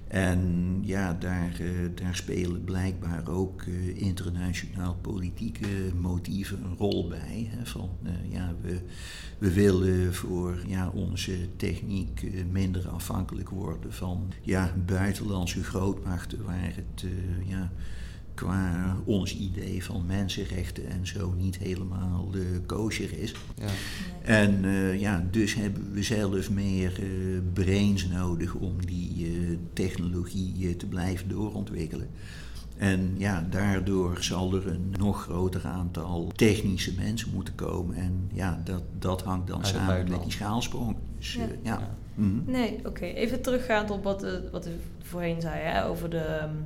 En ja, daar, uh, daar spelen blijkbaar ook uh, internationaal politieke motieven een rol bij. Hè, van, uh, ja, we, we willen voor ja, onze techniek minder afhankelijk worden van ja, buitenlandse grootmachten waar het ja, qua ons idee van mensenrechten en zo niet helemaal uh, kosher is. Ja. En uh, ja, dus hebben we zelf meer uh, brains nodig om die technologie te blijven doorontwikkelen. En ja, daardoor zal er een nog groter aantal technische mensen moeten komen. En ja, dat, dat hangt dan samen met die schaalsprong. Dus, ja. ja. Mm -hmm. Nee, oké. Okay. Even teruggaand op wat, wat u voorheen zei hè, over de... Um,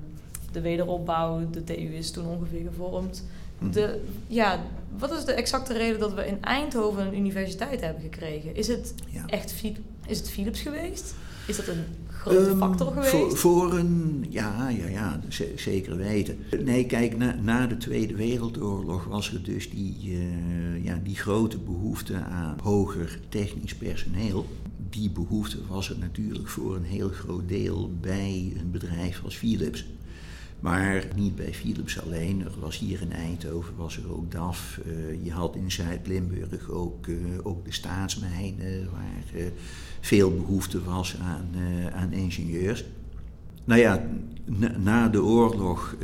de wederopbouw, de TU is toen ongeveer gevormd. Mhm. De, ja, wat is de exacte reden dat we in Eindhoven een universiteit hebben gekregen? Is het echt is het Philips geweest? Is dat een grote ehm, factor geweest? Voor, voor, een, ja, ja, ja, zeker weten. Nee, kijk, na, na, de Tweede Wereldoorlog was er dus die, uh, ja, die grote behoefte aan hoger technisch personeel. Die behoefte was er natuurlijk voor een heel groot deel bij een bedrijf als Philips. Maar niet bij Philips alleen. Er was hier in Eindhoven was er ook DAF. Uh, je had in Zuid-Limburg ook, uh, ook de staatsmijnen, waar uh, veel behoefte was aan, aan ingenieurs. Nou ja, na, na de oorlog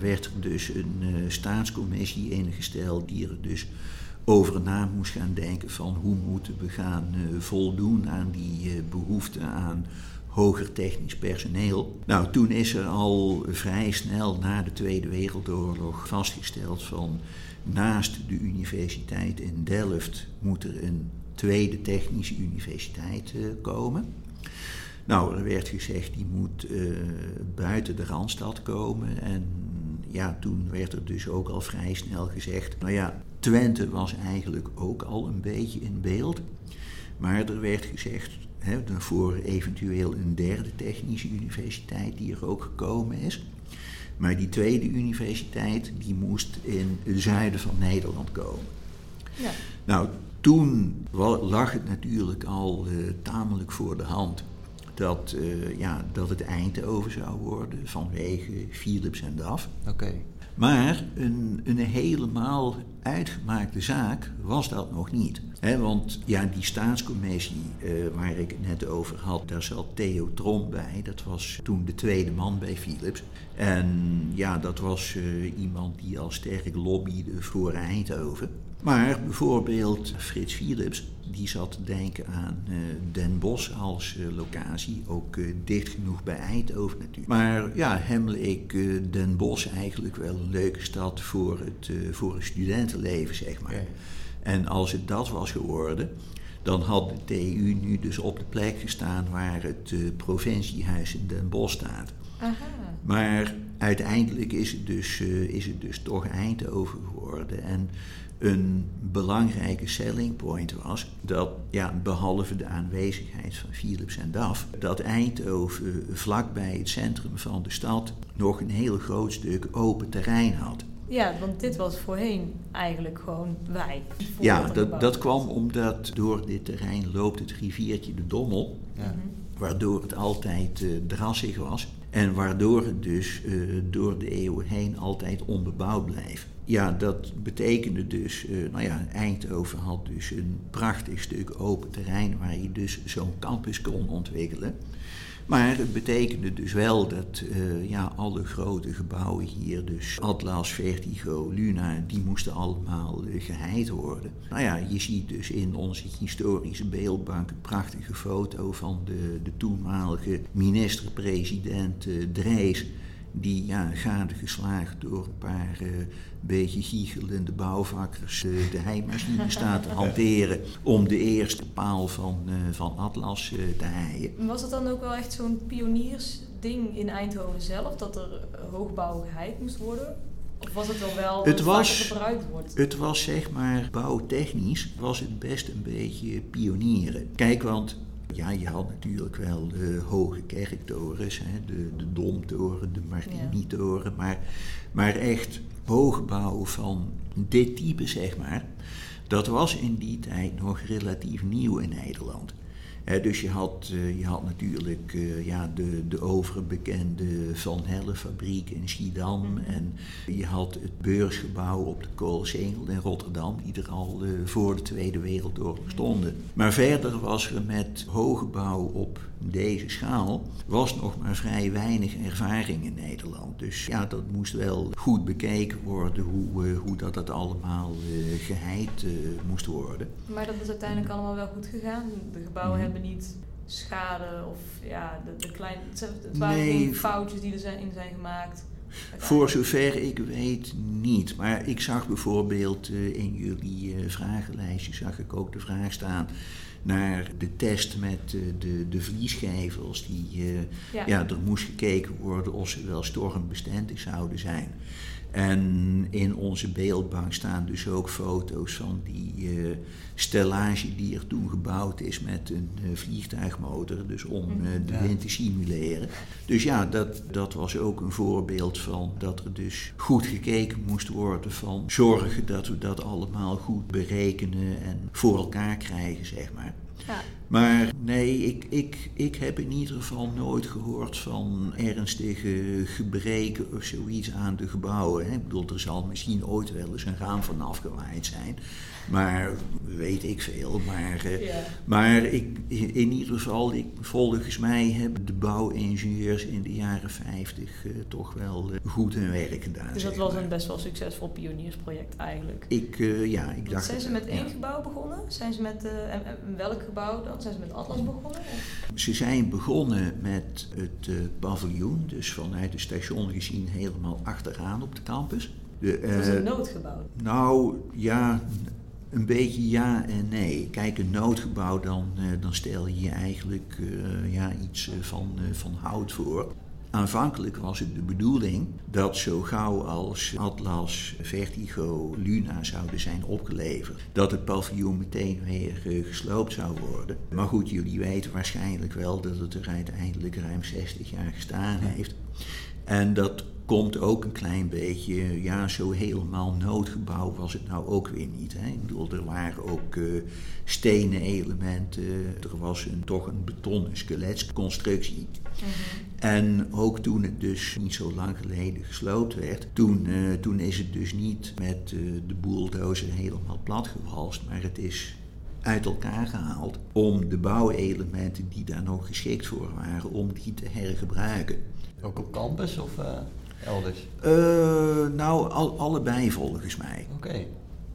werd er dus een staatscommissie ingesteld die er dus over na moest gaan denken van hoe moeten we gaan voldoen aan die behoefte aan hoger technisch personeel. Nou, toen is er al vrij snel na de Tweede Wereldoorlog vastgesteld van naast de universiteit in Delft moet er een tweede technische universiteit uh, komen. Nou, er werd gezegd die moet uh, buiten de Randstad komen. En ja, toen werd er dus ook al vrij snel gezegd, nou ja, Twente was eigenlijk ook al een beetje in beeld. Maar er werd gezegd, voor eventueel een derde technische universiteit die er ook gekomen is. Maar die tweede universiteit die moest in het zuiden van Nederland komen. Ja. Nou, toen lag het natuurlijk al uh, tamelijk voor de hand dat, uh, ja, dat het Eindhoven zou worden vanwege Philips en DAF. Oké. Maar een, een helemaal uitgemaakte zaak was dat nog niet. want ja, die staatscommissie uh, waar ik het net over had, daar zat Theo Trom bij. Dat was toen de tweede man bij Philips. En ja, dat was uh, iemand die al sterk lobbyde voor Eindhoven. Maar bijvoorbeeld Frits Philips, die zat te denken aan uh, Den Bosch als uh, locatie. Ook uh, dicht genoeg bij Eindhoven natuurlijk. Maar ja, hem leek Den Bosch eigenlijk wel een leuke stad voor het, voor het studentenleven, zeg maar. Okay. En als het dat was geworden, dan had de TU nu dus op de plek gestaan waar het provinciehuis in Den Bosch staat. Aha. Maar uiteindelijk is het, dus, is het dus toch Eindhoven geworden. En een belangrijke selling point was dat, ja, behalve de aanwezigheid van Philips en DAF, dat Eindhoven vlakbij het centrum van de stad nog een heel groot stuk open terrein had. Ja, want dit was voorheen eigenlijk gewoon wij. Ja, dat, dat kwam omdat door dit terrein loopt het riviertje de Dommel, ja. waardoor het altijd uh, drassig was. En waardoor het dus uh, door de eeuwen heen altijd onbebouwd bleef. Ja, dat betekende dus, uh, nou ja, Eindhoven had dus een prachtig stuk open terrein waar je dus zo'n campus kon ontwikkelen. Maar het betekende dus wel dat uh, ja, alle grote gebouwen hier, dus Atlas, Vertigo, Luna, die moesten allemaal uh, geheid worden. Nou ja, je ziet dus in onze historische beeldbank een prachtige foto van de, de toenmalige minister-president Drees die ja, gade geslagen door een paar uh, beetje giechelende bouwvakkers uh, de heimachine staat te hanteren om de eerste paal van, uh, van Atlas te heien. Was het dan ook wel echt zo'n pioniersding in Eindhoven zelf, dat er hoogbouw geheid moest worden? Of was het wel wel het was, gebruikt wordt? Het was zeg maar bouwtechnisch was het best een beetje pionieren. Kijk, want ja, je had natuurlijk wel de hoge kerktorens, hè, de, de Domtoren, de Martini-toren, maar, maar echt hoogbouw van dit type, zeg maar, dat was in die tijd nog relatief nieuw in Nederland dus je had, uh, je had natuurlijk uh, ja, de, de overbekende Van Helle fabriek in Schiedam. Mhm. En je had het beursgebouw op de Koolsingel in Rotterdam, die er al uh, voor de Tweede Wereldoorlog stonden. Maar verder was er met hogebouw op deze schaal, was nog maar vrij weinig ervaring in Nederland. Dus ja, dat moest wel goed bekeken worden hoe, hoe dat, dat allemaal geheid moest worden. Maar dat is uiteindelijk allemaal wel goed gegaan? De gebouwen mhm. hebben niet schade of ja, de, de kleine, het waren nee, foutjes die er zijn, in zijn gemaakt. Voor zover ik weet niet. Maar ik zag bijvoorbeeld uh, in jullie uh, vragenlijstje zag ik ook de vraag staan naar de test met uh, de, de vliesgevels. Die, ja. ja. er moest gekeken worden of ze wel stormbestendig zouden zijn. En in onze beeldbank staan dus ook foto's van die uh, stellage die er toen gebouwd is met een uh, vliegtuigmotor, dus om uh, de wind te simuleren. Dus ja, dat, dat was ook een voorbeeld van dat er dus goed gekeken moest worden van zorgen dat we dat allemaal goed berekenen en voor elkaar krijgen, zeg maar. Ja. Maar nee, ik, ik, ik heb in ieder geval nooit gehoord van ernstige gebreken of zoiets aan de gebouwen. Ik bedoel, er zal misschien ooit wel eens een raam van afgewaaid zijn. Maar weet ik veel. Maar, uh, maar ik, in ieder geval, ik, volgens mij hebben de bouwingenieurs in de jaren 50 uh, eh, toch wel uh, goed hun werk gedaan. Dus dat was een best wel succesvol pioniersproject eigenlijk. Ik, ja, ik dacht. Zijn ze met één gebouw begonnen? Zijn ze met en, welk gebouw dan? Zijn ze met Atlas begonnen? Ze zijn begonnen met het paviljoen, dus vanuit het station gezien helemaal achteraan op de campus. De, dat was een noodgebouw. Nou ja, een beetje ja en nee. Kijk, een noodgebouw, dan, uh, dan stel je je eigenlijk uh, ja, iets uh, van, van hout voor. Aanvankelijk was het de bedoeling dat zo gauw als Atlas, Vertigo, Luna zouden zijn opgeleverd, dat het paviljoen meteen weer gesloopt zou worden. Maar goed, jullie weten waarschijnlijk wel dat het er uiteindelijk ruim 60 jaar gestaan heeft. En dat komt ook een klein beetje, ja, zo helemaal noodgebouw was het nou ook weer niet. Hè? Ik bedoel, er waren ook uh, stenen elementen, er was een, toch een betonnen skeletconstructie. Mm En ook toen het dus niet zo lang geleden gesloopt werd, toen, uh, toen is het dus niet met uh, de bulldozer helemaal platgewalst, maar het is uit elkaar gehaald om de bouwelementen die daar nog geschikt voor waren, om die te hergebruiken. Ook op campus of uh, elders? Uh, nou, al, allebei volgens mij. Oké.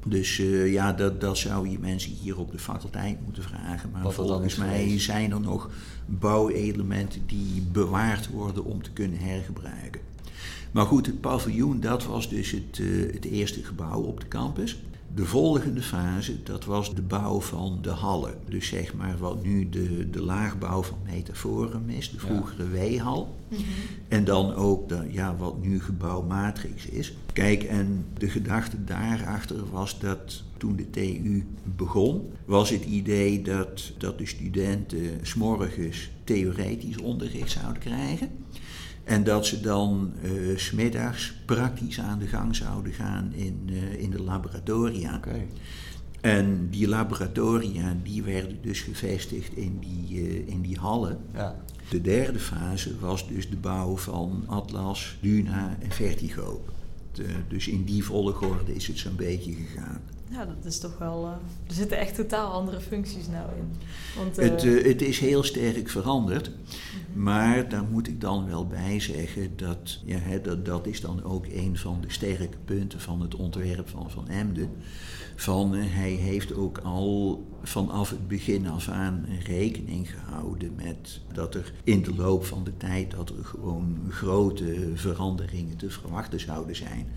Dus eh, ja, dat, dat zou je mensen hier op de faculteit moeten vragen. Maar Wat volgens mij geweest. zijn er nog bouwelementen die bewaard worden om te kunnen hergebruiken. Maar goed, het paviljoen, dat was dus het, eh, het eerste gebouw op de campus. De volgende fase, dat was de bouw van de hallen. Dus zeg maar wat nu de, de laagbouw van Metaforum is, de vroegere weehal. En dan ook de, ja, wat nu gebouw Matrix is. Kijk, en de gedachte daarachter was dat toen de TU begon, was het idee dat, dat de studenten s'morgens theoretisch onderricht zouden krijgen. En dat ze dan s smiddags praktisch aan de gang zouden gaan in, eh, in de laboratoria. Oké. En die laboratoria die werden dus gevestigd in die, eh, in die hallen. Ja. De derde fase was dus de bouw van Atlas, Luna en Vertigo. De- dus in die volgorde is het zo'n beetje gegaan. Ja, dat is toch wel... eh, er zitten echt totaal andere functies nou in. Want, eh, Het, eh, het is heel sterk veranderd. Maar daar moet ik dan wel bij zeggen dat, ja, hè, dat dat is dan ook een van de sterke punten van het ontwerp van Van Emden. Van, eh, hij heeft ook al vanaf het begin af aan rekening gehouden met dat er in de loop van de tijd dat er gewoon grote veranderingen te verwachten zouden zijn.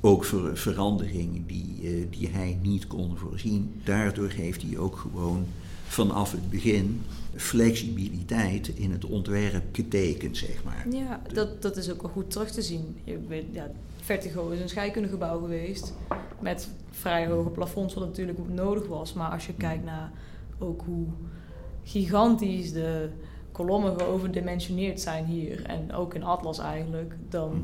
Ook ver- veranderingen die, eh, die hij niet kon voorzien. Daardoor heeft hij ook gewoon vanaf het begin flexibiliteit in het ontwerp getekend, zeg maar. Ja, dat, dat is ook wel goed terug te zien. Je ja, Vertigo is een scheikundegebouw geweest met vrij hoge plafonds, wat natuurlijk nodig was. Maar als je kijkt naar ook hoe gigantisch de kolommen geoverdimensioneerd zijn hier en ook in Atlas eigenlijk, dan Mhm.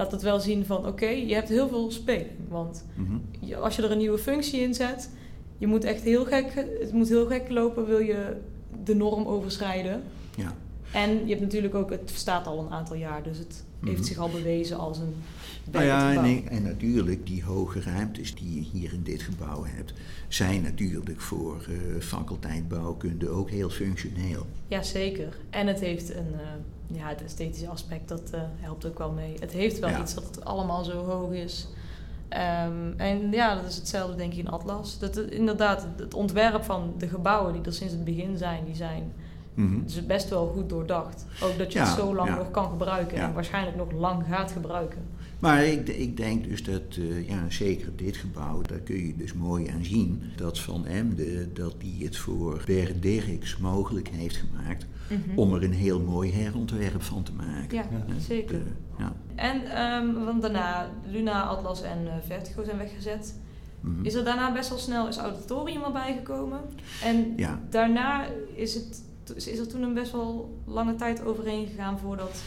Laat het wel zien van oké, je hebt heel veel speling. Want Mhm. je- als je er een nieuwe functie in zet, je moet echt heel gek, het moet heel gek lopen, wil je de norm overschrijden. Ja. En je hebt natuurlijk ook, het bestaat al een aantal jaar, dus het heeft Mhm. zich al bewezen als een Nou ja, en, gebouw. ik- en natuurlijk die hoge ruimtes die je hier in dit gebouw hebt, zijn natuurlijk voor eh faculteit bouwkunde ook heel functioneel. Ja, zeker. En het heeft een, eh, ja, het esthetische aspect, dat eh, helpt ook wel mee. Het heeft wel Ja. iets dat het allemaal zo hoog is. Ehm, en ja, dat is hetzelfde denk ik in Atlas. Dat, inderdaad, het ontwerp van de gebouwen die er sinds het begin zijn, die zijn dus best wel goed doordacht. Ook dat je Ja, het zo lang ja. nog kan gebruiken en waarschijnlijk nog lang gaat gebruiken. Maar ik, ik denk dus dat, eh, ja, zeker dit gebouw, daar kun je dus mooi aan zien dat Van Emden, dat die het voor Bert Dirks mogelijk heeft gemaakt om er een heel mooi herontwerp van te maken. Ja, zeker. de- ja. En ehm, want daarna, Luna, Atlas en eh, Vertigo zijn weggezet. Mhm. Is er daarna best wel snel is auditorium erbij gekomen. En Ja. daarna is, het, is er toen een best wel lange tijd overheen gegaan voordat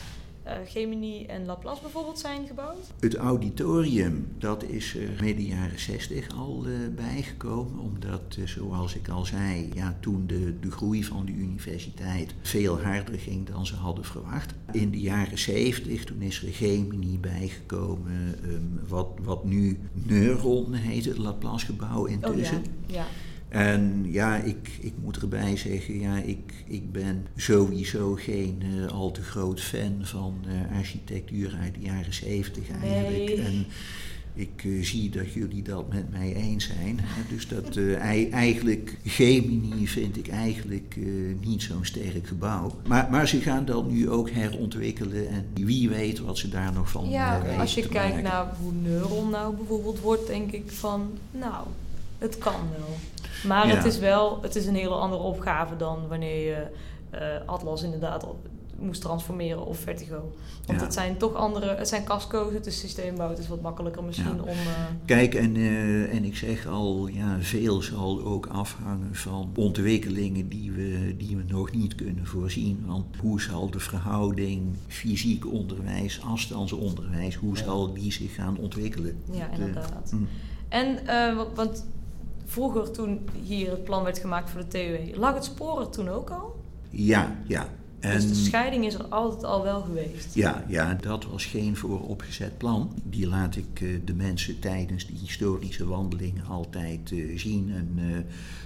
Gemini en Laplace bijvoorbeeld zijn gebouwd. Het auditorium, dat is er midden jaren 60 al eh, bijgekomen, omdat, eh, zoals ik al zei, ja, toen de, de groei van de universiteit veel harder ging dan ze hadden verwacht. In de jaren 70, toen is er Gemini bijgekomen, ehm, wat, wat nu Neuron heet, het Laplace-gebouw intussen. Oh ja, ja. En ja, ik, ik moet erbij zeggen, ja, ik, ik ben sowieso geen eh, al te groot fan van eh, architectuur uit de jaren zeventig eigenlijk. Nee. En ik eh, zie dat jullie dat met mij eens zijn. hè. Dus dat ei- eigenlijk, Gemini vind ik eigenlijk niet zo'n sterk gebouw. Maar, maar ze gaan dat nu ook herontwikkelen en wie weet wat ze daar nog van Ja, weten als je kijkt maken. naar hoe Neuron nou bijvoorbeeld wordt, denk ik van, nou, het kan wel. Maar Ja. het is wel, het is een hele andere opgave dan wanneer je eh, Atlas inderdaad moest transformeren of Vertigo. Want Ja. het zijn toch andere, het zijn casco's, het is systeembouw, het is wat makkelijker misschien Ja. om... eh, Kijk, en, eh, en ik zeg al, ja, veel zal ook afhangen van ontwikkelingen die we, die we nog niet kunnen voorzien. Want hoe zal de verhouding fysiek onderwijs, afstandsonderwijs, hoe zal die zich gaan ontwikkelen? ja, inderdaad. mm. En, wa- want vroeger toen hier het plan werd gemaakt voor de TUE, lag het spoor er toen ook al? Ja, ja. Dus de scheiding is er altijd al wel geweest. Ja, ja, dat was geen vooropgezet plan. Die laat ik uh, de mensen tijdens die historische wandelingen altijd uh, zien. Een uh,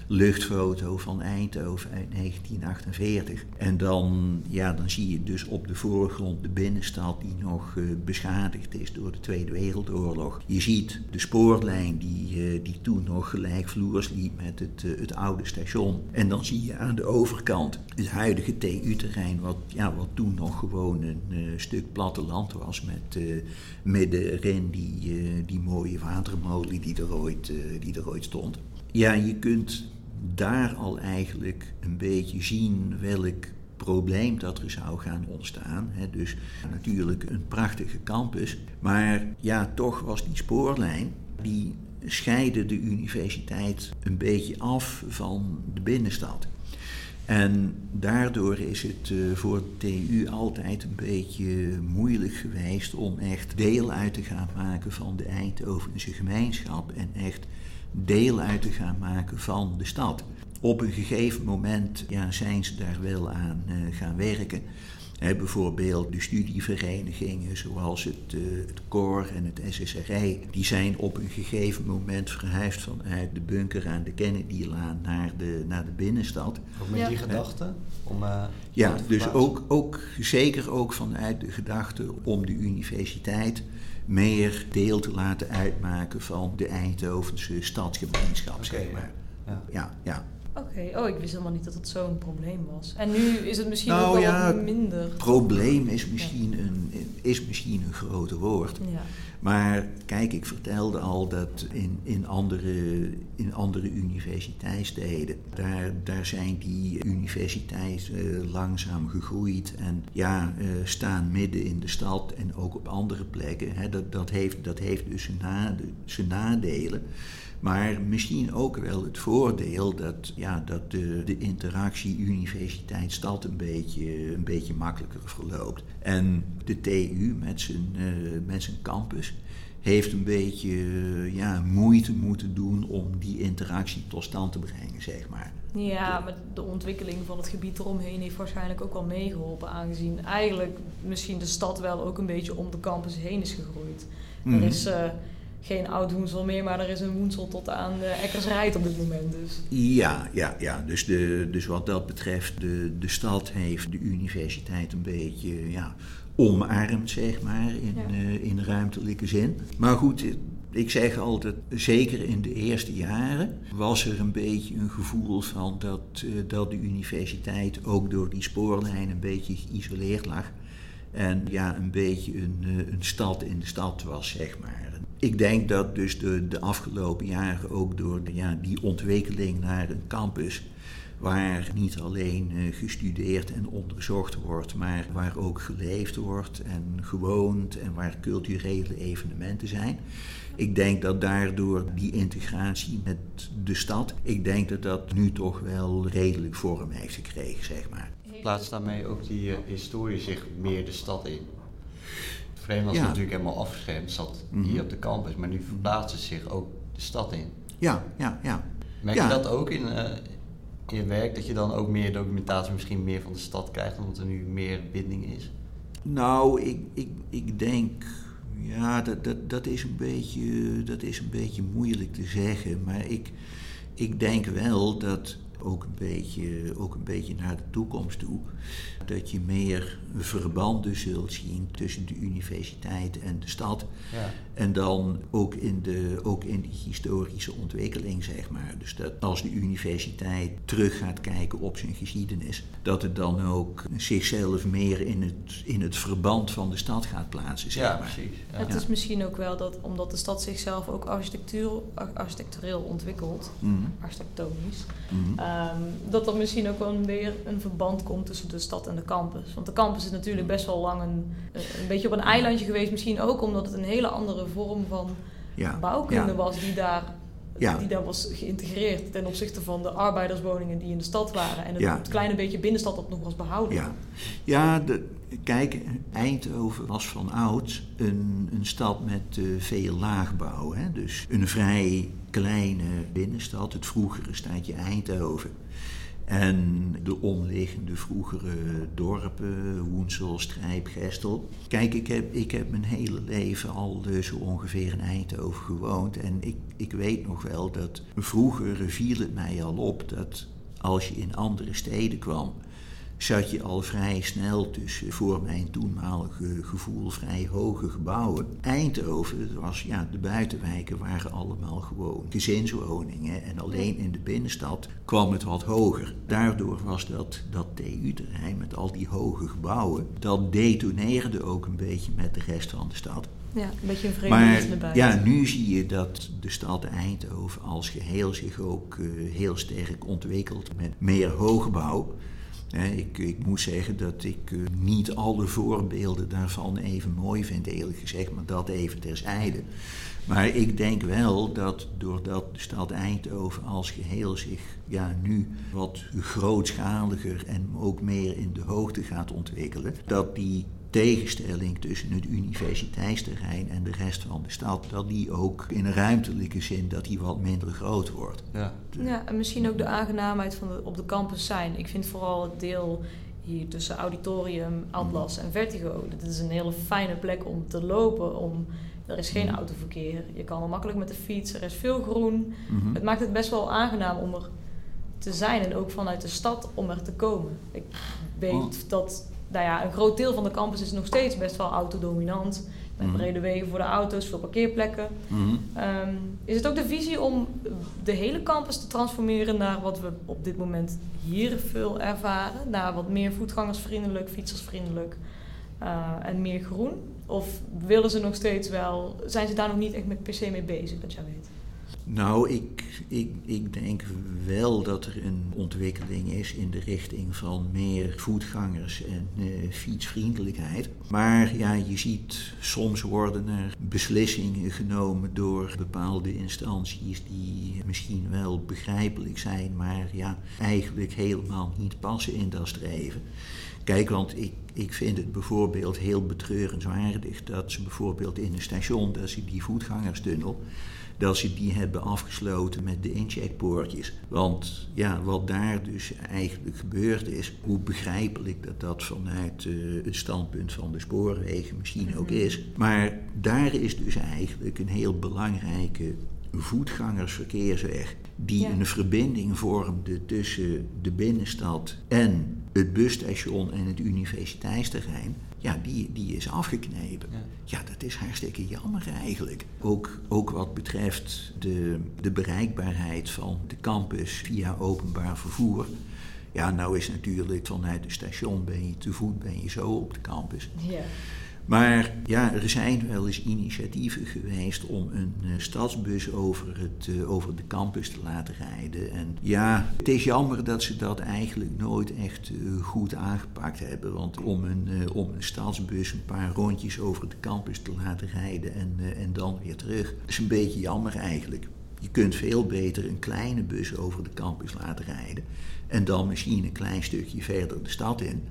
luchtfoto van Eindhoven uit 1948. En dan, ja, dan zie je dus op de voorgrond de binnenstad die nog beschadigd is door de Tweede Wereldoorlog. Je ziet de spoorlijn die, die toen nog gelijkvloers liep met het, het oude station. En dan zie je aan de overkant het huidige TU-terrein, wat, ja, wat toen nog gewoon een uh, stuk platteland was met uh, midden erin die, uh, die mooie watermolen die er, ooit, die er ooit stond. Ja, je kunt daar al eigenlijk een beetje zien welk probleem dat er zou gaan ontstaan. Hè. Dus natuurlijk een prachtige campus, maar ja, toch was die spoorlijn, die scheidde de universiteit een beetje af van de binnenstad. En daardoor is het uh, voor TU altijd een beetje moeilijk geweest om echt deel uit te gaan maken van de Eindhovense gemeenschap en echt deel uit te gaan maken van de stad. Op een gegeven moment ja, zijn ze daar wel aan uh, gaan werken bijvoorbeeld de studieverenigingen zoals het, uh, het COR en het SSRI, die zijn op een gegeven moment verhuisd vanuit de bunker aan de Kennedylaan naar de, naar de binnenstad. Ook met die gedachte? Om, uh, ja, dus ook, ook, zeker ook vanuit de gedachte om de universiteit meer deel te laten uitmaken van de Eindhovense stadsgemeenschap, okay, zeg maar. Ja, ja. ja. Oké, oh, ik wist helemaal niet dat het zo'n probleem was. En nu is het misschien nou, ook wel ja, minder. Probleem is misschien, een, is misschien een grote woord. Ja. Maar kijk, ik vertelde al dat in, in, andere, in andere universiteitssteden, daar, daar zijn die universiteiten uh, langzaam gegroeid en ja, uh, staan midden in de stad en ook op andere plekken. Hè. Dat, dat, heeft, dat heeft dus zijn, nade, zijn nadelen. Maar misschien ook wel het voordeel dat, ja, dat de, de interactie universiteit-stad een beetje, een beetje makkelijker verloopt. En de TU met zijn, uh, met zijn campus heeft een beetje ja, moeite moeten doen om die interactie tot stand te brengen, zeg maar. Ja, maar de ontwikkeling van het gebied eromheen heeft waarschijnlijk ook wel meegeholpen, aangezien eigenlijk misschien de stad wel ook een beetje om de campus heen is gegroeid. Mm -hmm. Er is... Uh, geen oud woensel meer, maar er is een woensel tot aan de Eckersrijd op dit moment. Dus. Ja, ja, ja. Dus, de, dus wat dat betreft, de, de stad heeft de universiteit een beetje ja, omarmd, zeg maar, in, ja. uh, in ruimtelijke zin. Maar goed, ik zeg altijd, zeker in de eerste jaren was er een beetje een gevoel van dat, uh, dat de universiteit ook door die spoorlijn een beetje geïsoleerd lag. En ja, een beetje een, uh, een stad in de stad was, zeg maar. Ik denk dat dus de, de afgelopen jaren ook door ja, die ontwikkeling naar een campus waar niet alleen uh, gestudeerd en onderzocht wordt, maar waar ook geleefd wordt en gewoond en waar culturele evenementen zijn. Ik denk dat daardoor die integratie met de stad, ik denk dat dat nu toch wel redelijk vorm heeft gekregen, zeg maar. Plaatst daarmee ook die uh, historie zich meer de stad in? Vreemd was natuurlijk helemaal afgeschermd, zat mm -hmm. hier op de campus, maar nu verplaatst het zich ook de stad in. Ja, ja, ja. Merk je dat ook in, uh, in je werk, dat je dan ook meer documentatie misschien meer van de stad krijgt, omdat er nu meer binding is? Nou, ik, ik, ik denk, ja, dat, dat, dat, is een beetje, dat is een beetje moeilijk te zeggen, maar ik, ik denk wel dat ook een beetje, ook een beetje naar de toekomst toe. Dat je meer verbanden zult zien tussen de universiteit en de stad. Ja. En dan ook in, de, ook in die historische ontwikkeling, zeg maar. Dus dat als de universiteit terug gaat kijken op zijn geschiedenis, dat het dan ook zichzelf meer in het, in het verband van de stad gaat plaatsen, zeg ja, maar. Precies, ja. Het is misschien ook wel dat, omdat de stad zichzelf ook architectuur, architectureel ontwikkelt, mm. architectonisch, mm. um, dat er misschien ook wel weer een verband komt tussen de stad en de campus. Want de campus is natuurlijk best wel lang een, een beetje op een eilandje geweest, misschien ook omdat het een hele andere vorm van ja. bouwkunde was die daar, die daar was geïntegreerd ten opzichte van de arbeiderswoningen die in de stad waren en het, kleine beetje binnenstad dat nog was behouden. Ja, ja de, kijk, Eindhoven was van oud een, een stad met uh, veel laagbouw. Hè? Dus een vrij kleine binnenstad, het vroegere stadje Eindhoven. En de omliggende vroegere dorpen, Woensel, Strijp, Gestel. Kijk, ik heb, ik heb mijn hele leven al zo ongeveer in Eindhoven gewoond. En ik, ik weet nog wel dat vroeger viel het mij al op dat als je in andere steden kwam, zat je al vrij snel tussen, voor mijn toenmalige gevoel, vrij hoge gebouwen. Eindhoven, was, ja, de buitenwijken waren allemaal gewoon gezinswoningen. En alleen in de binnenstad kwam het wat hoger. Daardoor was dat, dat TU-terrein met al die hoge gebouwen, dat detoneerde ook een beetje met de rest van de stad. Ja, een beetje een vreemde buiten. Ja, nu zie je dat de stad Eindhoven als geheel zich ook uh, heel sterk ontwikkelt met meer hoogbouw. Ik, ik, moet zeggen dat ik uh, niet alle voorbeelden daarvan even mooi vind, eerlijk gezegd, maar dat even terzijde. Maar ik denk wel dat doordat de stad Eindhoven als geheel zich ja, nu wat grootschaliger en ook meer in de hoogte gaat ontwikkelen, dat die tegenstelling tussen het universiteitsterrein en de rest van de stad, dat die ook in een ruimtelijke zin dat die wat minder groot wordt. Ja, ja en misschien ook de aangenaamheid van de, op de campus zijn. Ik vind vooral het deel hier tussen auditorium, Atlas en Vertigo. Dat is een hele fijne plek om te lopen. Om, er is geen autoverkeer. Je kan er makkelijk met de fiets. Er is veel groen. Mhm. Het maakt het best wel aangenaam om er te zijn. En ook vanuit de stad om er te komen. Ik weet oh. dat nou ja, een groot deel van de campus is nog steeds best wel autodominant. Met mhm. brede wegen voor de auto's, veel parkeerplekken. Mhm. Ehm, is het ook de visie om de hele campus te transformeren naar wat we op dit moment hier veel ervaren? Naar wat meer voetgangersvriendelijk, fietsersvriendelijk uh, en meer groen? Of willen ze nog steeds wel, zijn ze daar nog niet echt met per se mee bezig, dat jij weet? Nou, ik, ik, ik denk wel dat er een ontwikkeling is in de richting van meer voetgangers en uh, fietsvriendelijkheid. Maar ja, je ziet soms worden er beslissingen genomen door bepaalde instanties die misschien wel begrijpelijk zijn, maar ja, eigenlijk helemaal niet passen in dat streven. Kijk, want ik, ik vind het bijvoorbeeld heel betreurenswaardig dat ze bijvoorbeeld in een station, dat ze die voetgangerstunnel dat ze die hebben afgesloten met de incheckpoortjes. Want ja, wat daar dus eigenlijk gebeurd is, hoe begrijpelijk dat dat vanuit uh, het standpunt van de spoorwegen misschien ook mhm. is. Maar daar is dus eigenlijk een heel belangrijke voetgangersverkeersweg die een verbinding vormde tussen de binnenstad en het busstation en het universiteitsterrein ja, die, die is afgeknepen. Ja. dat is hartstikke jammer eigenlijk. Ook, ook wat betreft de, de bereikbaarheid van de campus via openbaar vervoer. Ja, nou is natuurlijk vanuit het station ben je te voet, ben je zo op de campus. Ja. Maar ja, er zijn wel eens initiatieven geweest om een uh, stadsbus over, het, uh, over de campus te laten rijden. En ja, het is jammer dat ze dat eigenlijk nooit echt uh, goed aangepakt hebben. Want om een, om een stadsbus een paar rondjes over de campus te laten rijden en, en dan weer terug, is een beetje jammer eigenlijk. Je kunt veel beter een kleine bus over de campus laten rijden. En dan misschien een klein stukje verder de stad in.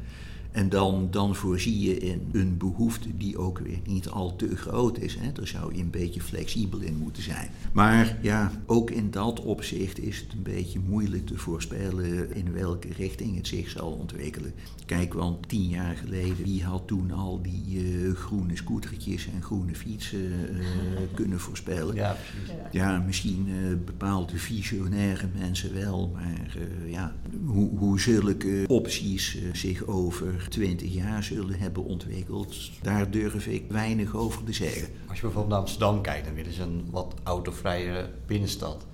En dan, dan voorzie je in een behoefte die ook weer niet al te groot is. Hè. Daar zou je een beetje flexibel in moeten zijn. Maar ja, ook in dat opzicht is het een beetje moeilijk te voorspellen in welke richting het zich zal ontwikkelen. Kijk, want tien jaar geleden, wie had toen al die uh, groene scootertjes en groene fietsen uh, [laughs] kunnen voorspellen? Ja, precies. Ja, misschien uh, bepaalde visionaire mensen wel, maar ja, hoe, hoe zulke opties zich over 20 jaar zullen hebben ontwikkeld, daar durf ik weinig over te zeggen. Als je bijvoorbeeld naar Amsterdam kijkt, dan willen ze een wat autovrije binnenstad.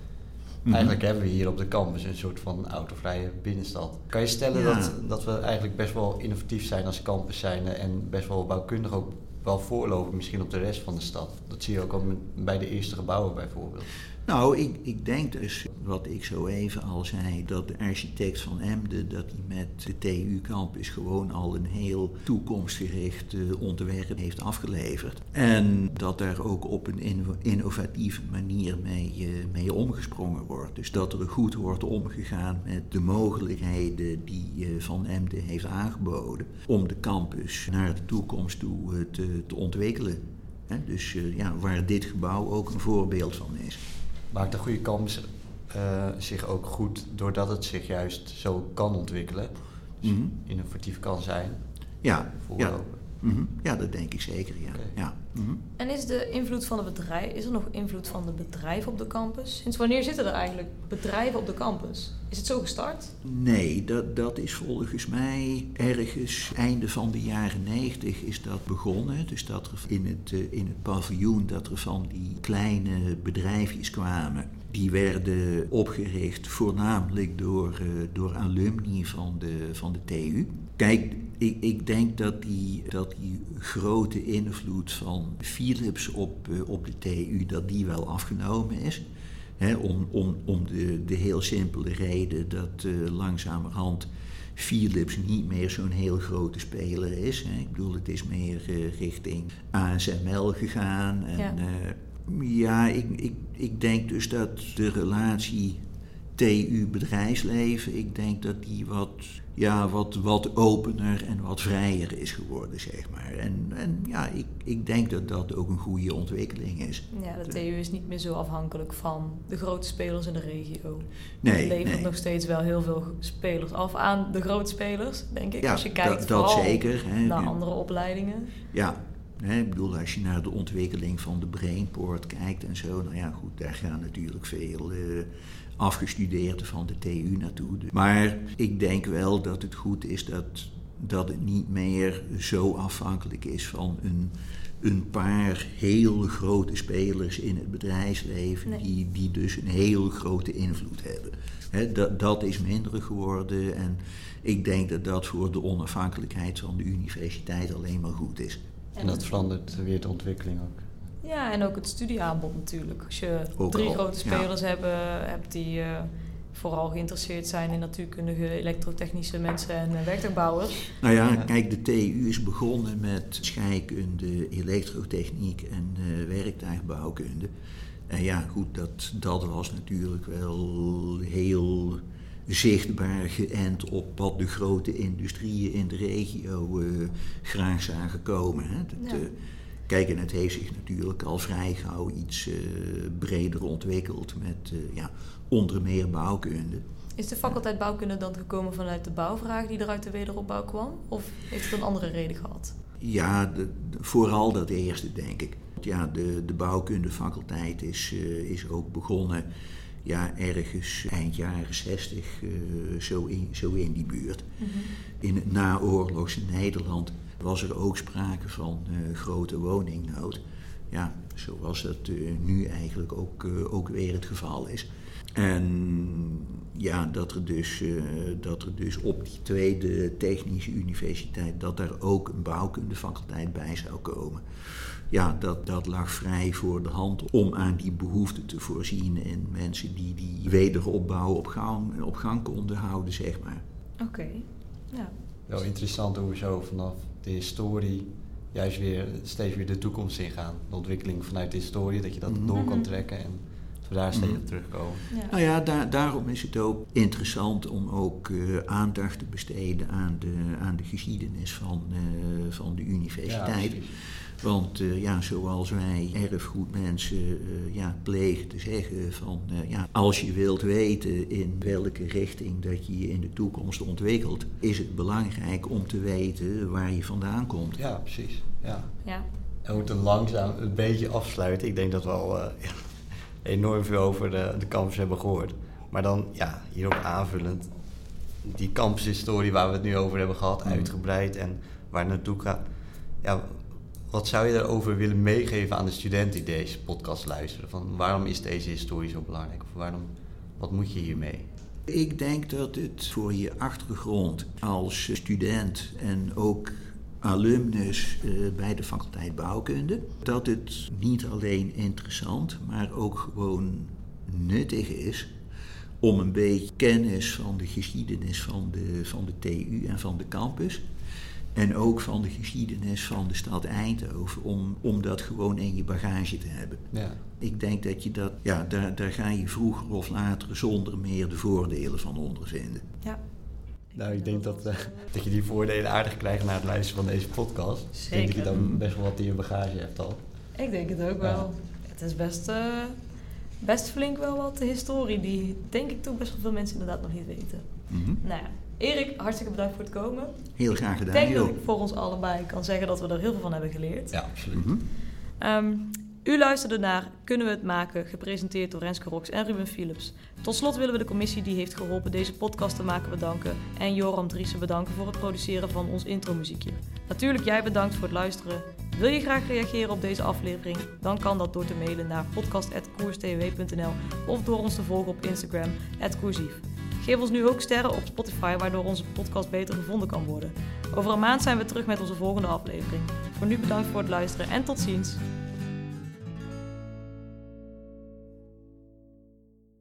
Mhm. Eigenlijk hebben we hier op de campus een soort van autovrije binnenstad. Kan je stellen dat, dat we eigenlijk best wel innovatief zijn als campus zijn en best wel bouwkundig ook wel voorlopen misschien op de rest van de stad? Dat zie je ook al bij de eerste gebouwen bijvoorbeeld. Nou, ik, ik denk dus, wat ik zo even al zei, dat de architect van Emden, dat hij met de TU Campus gewoon al een heel toekomstgericht ontwerp heeft afgeleverd. En dat daar ook op een innovatieve manier mee, uh, mee omgesprongen wordt. Dus dat er goed wordt omgegaan met de mogelijkheden die uh, Van Emden heeft aangeboden om de campus naar de toekomst toe te, te ontwikkelen. dus ja, waar dit gebouw ook een voorbeeld van is maakt een goede campus eh, zich ook goed doordat het zich juist zo kan ontwikkelen. Dus Mhm. innovatief kan zijn. Ja, ja, Mhm. ja, dat denk ik zeker, ja. Ja. mhm. En is de invloed van de bedrijf, is er nog invloed van de bedrijven op de campus? Sinds wanneer zitten er eigenlijk bedrijven op de campus? Is het zo gestart? Nee, dat, dat is volgens mij ergens einde van de jaren 90 is dat begonnen. Dus dat er in het, eh, in het paviljoen dat er van die kleine bedrijfjes kwamen. Die werden opgericht voornamelijk door, eh, door alumni van de, van de TU. Kijk, ik, ik denk dat die, dat die grote invloed van Philips op, eh, op de TU, dat die wel afgenomen is. Om om, om de, de heel simpele reden dat eh, langzamerhand Philips niet meer zo'n heel grote speler is. Ik bedoel, het is meer eh, richting ASML gegaan. En, Ja. ja, ja ik, ik, ik denk dus dat de relatie TU-bedrijfsleven, ik denk dat die wat, ja, wat, wat opener en wat vrijer is geworden, zeg maar. En, en ja, ik, ik denk dat dat ook een goede ontwikkeling is. Ja, de TU is niet meer zo afhankelijk van de grote spelers in de regio. Nee, het levert nee. nog steeds wel heel veel spelers af aan de grote spelers, denk ik. Ja, als je kijkt dat, dat zeker. Hè. naar Ja. andere opleidingen. Ja, hè, ik bedoel, als je naar de ontwikkeling van de Brainport kijkt en zo, nou ja, goed, daar gaan natuurlijk veel eh, afgestudeerden van de TU naartoe. Dus- Maar ik denk wel dat het goed is dat, dat het niet meer zo afhankelijk is van een, een paar heel grote spelers in het bedrijfsleven, Nee. die, die dus een heel grote invloed hebben. Hè, dat, dat is minder geworden en ik denk dat dat voor de onafhankelijkheid van de universiteit alleen maar goed is. En dat verandert weer de ontwikkeling ook. Ja, en ook het studieaanbod natuurlijk. Als je Ook drie al, grote ja. spelers hebben, hebt die eh, vooral geïnteresseerd zijn in natuurkundige, elektrotechnische mensen en uh, werktuigbouwers. Nou ja, kijk, de TU is begonnen met scheikunde, elektrotechniek en eh, werktuigbouwkunde. En ja, goed, dat, dat was natuurlijk wel heel zichtbaar geënt op wat de grote industrieën in de regio eh, graag zagen komen. Hè. Dat, Ja. Kijk, en het heeft zich natuurlijk al vrij gauw iets eh, breder ontwikkeld met eh, ja, onder meer bouwkunde. Is de faculteit bouwkunde dan gekomen vanuit de bouwvraag die er uit de wederopbouw kwam? Of heeft het een andere reden gehad? Ja, de- de- vooral dat eerste, denk ik. Ja, de, de bouwkundefaculteit is, eh, is ook begonnen ja, ergens eind jaren 60, eh, zo, in, zo in die buurt. In het naoorlogse Nederland was er ook sprake van eh, grote woningnood. Ja, zoals dat eh, nu eigenlijk ook, eh, ook weer het geval is. En ja, dat er, dus, eh, dat er dus op die tweede technische universiteit, dat daar ook een bouwkundefaculteit bij zou komen. Ja, dat, dat lag vrij voor de hand om aan die behoefte te voorzien en mensen die die wederopbouw op gang, op gang konden houden, zeg maar. Oké, ja. Wel interessant hoe we zo vanaf de historie juist weer steeds weer de toekomst ingaan. De ontwikkeling vanuit de historie, dat je dat Mhm. door kan Mhm. trekken en dat we daar steeds Mhm. op terugkomen. ja. Nou ja, daar, daarom is het ook interessant om ook eh, aandacht te besteden aan de, aan de geschiedenis van, eh, van de universiteit. Want eh, ja, zoals wij erfgoedmensen eh, ja, plegen te zeggen van eh, ja, als je wilt weten in welke richting dat je je in de toekomst ontwikkelt, is het belangrijk om te weten waar je vandaan komt. ja, precies. Ja. ja. En we moeten langzaam een beetje afsluiten. Ik denk dat we al eh, ja, enorm veel over de, de campus hebben gehoord. Maar dan, ja, hierop aanvullend, die campushistorie waar we het nu over hebben gehad, Mhm. uitgebreid en waar het naartoe gaat. Ja, wat zou je daarover willen meegeven aan de studenten die deze podcast luisteren? Van waarom is deze historie zo belangrijk? Of waarom, wat moet je hiermee? Ik denk dat het voor je achtergrond als student en ook alumnus eh, bij de faculteit bouwkunde, dat het niet alleen interessant, maar ook gewoon nuttig is om een beetje kennis van de geschiedenis van de, van de TU en van de campus. En ook van de geschiedenis van de stad Eindhoven, om, om dat gewoon in je bagage te hebben. Ja, Ik denk dat je dat, ja, daar, daar ga je vroeger of later zonder meer de voordelen van ondervinden. ja. nou ik denk dat, eh, [laughs] dat je die voordelen aardig krijgt na het luisteren van deze podcast. Ik denk dat je Zeker. dan best wel wat in je bagage hebt al. Ik denk het ook wel. Het is best, eh, best flink wel wat historie die denk ik toch best wel veel mensen inderdaad nog niet weten. Mhm. Nou ja, Erik, hartstikke bedankt voor het komen. Heel graag Ik gedaan, denk dat Jo. ik voor ons allebei kan zeggen dat we er heel veel van hebben geleerd. Ja, absoluut. Mhm. Ehm, u luisterde naar Kunnen we het maken, gepresenteerd door Renske Rox en Ruben Philips. Tot slot willen we de commissie die heeft geholpen deze podcast te maken bedanken en Joram Driessen bedanken voor het produceren van ons intromuziekje. Natuurlijk jij bedankt voor het luisteren. Wil je graag reageren op deze aflevering? Dan kan dat door te mailen naar podcast.koerstw.nl of door ons te volgen op Instagram, @koersief. Geef ons nu ook sterren op Spotify, waardoor onze podcast beter gevonden kan worden. Over een maand zijn we terug met onze volgende aflevering. Voor nu bedankt voor het luisteren en tot ziens.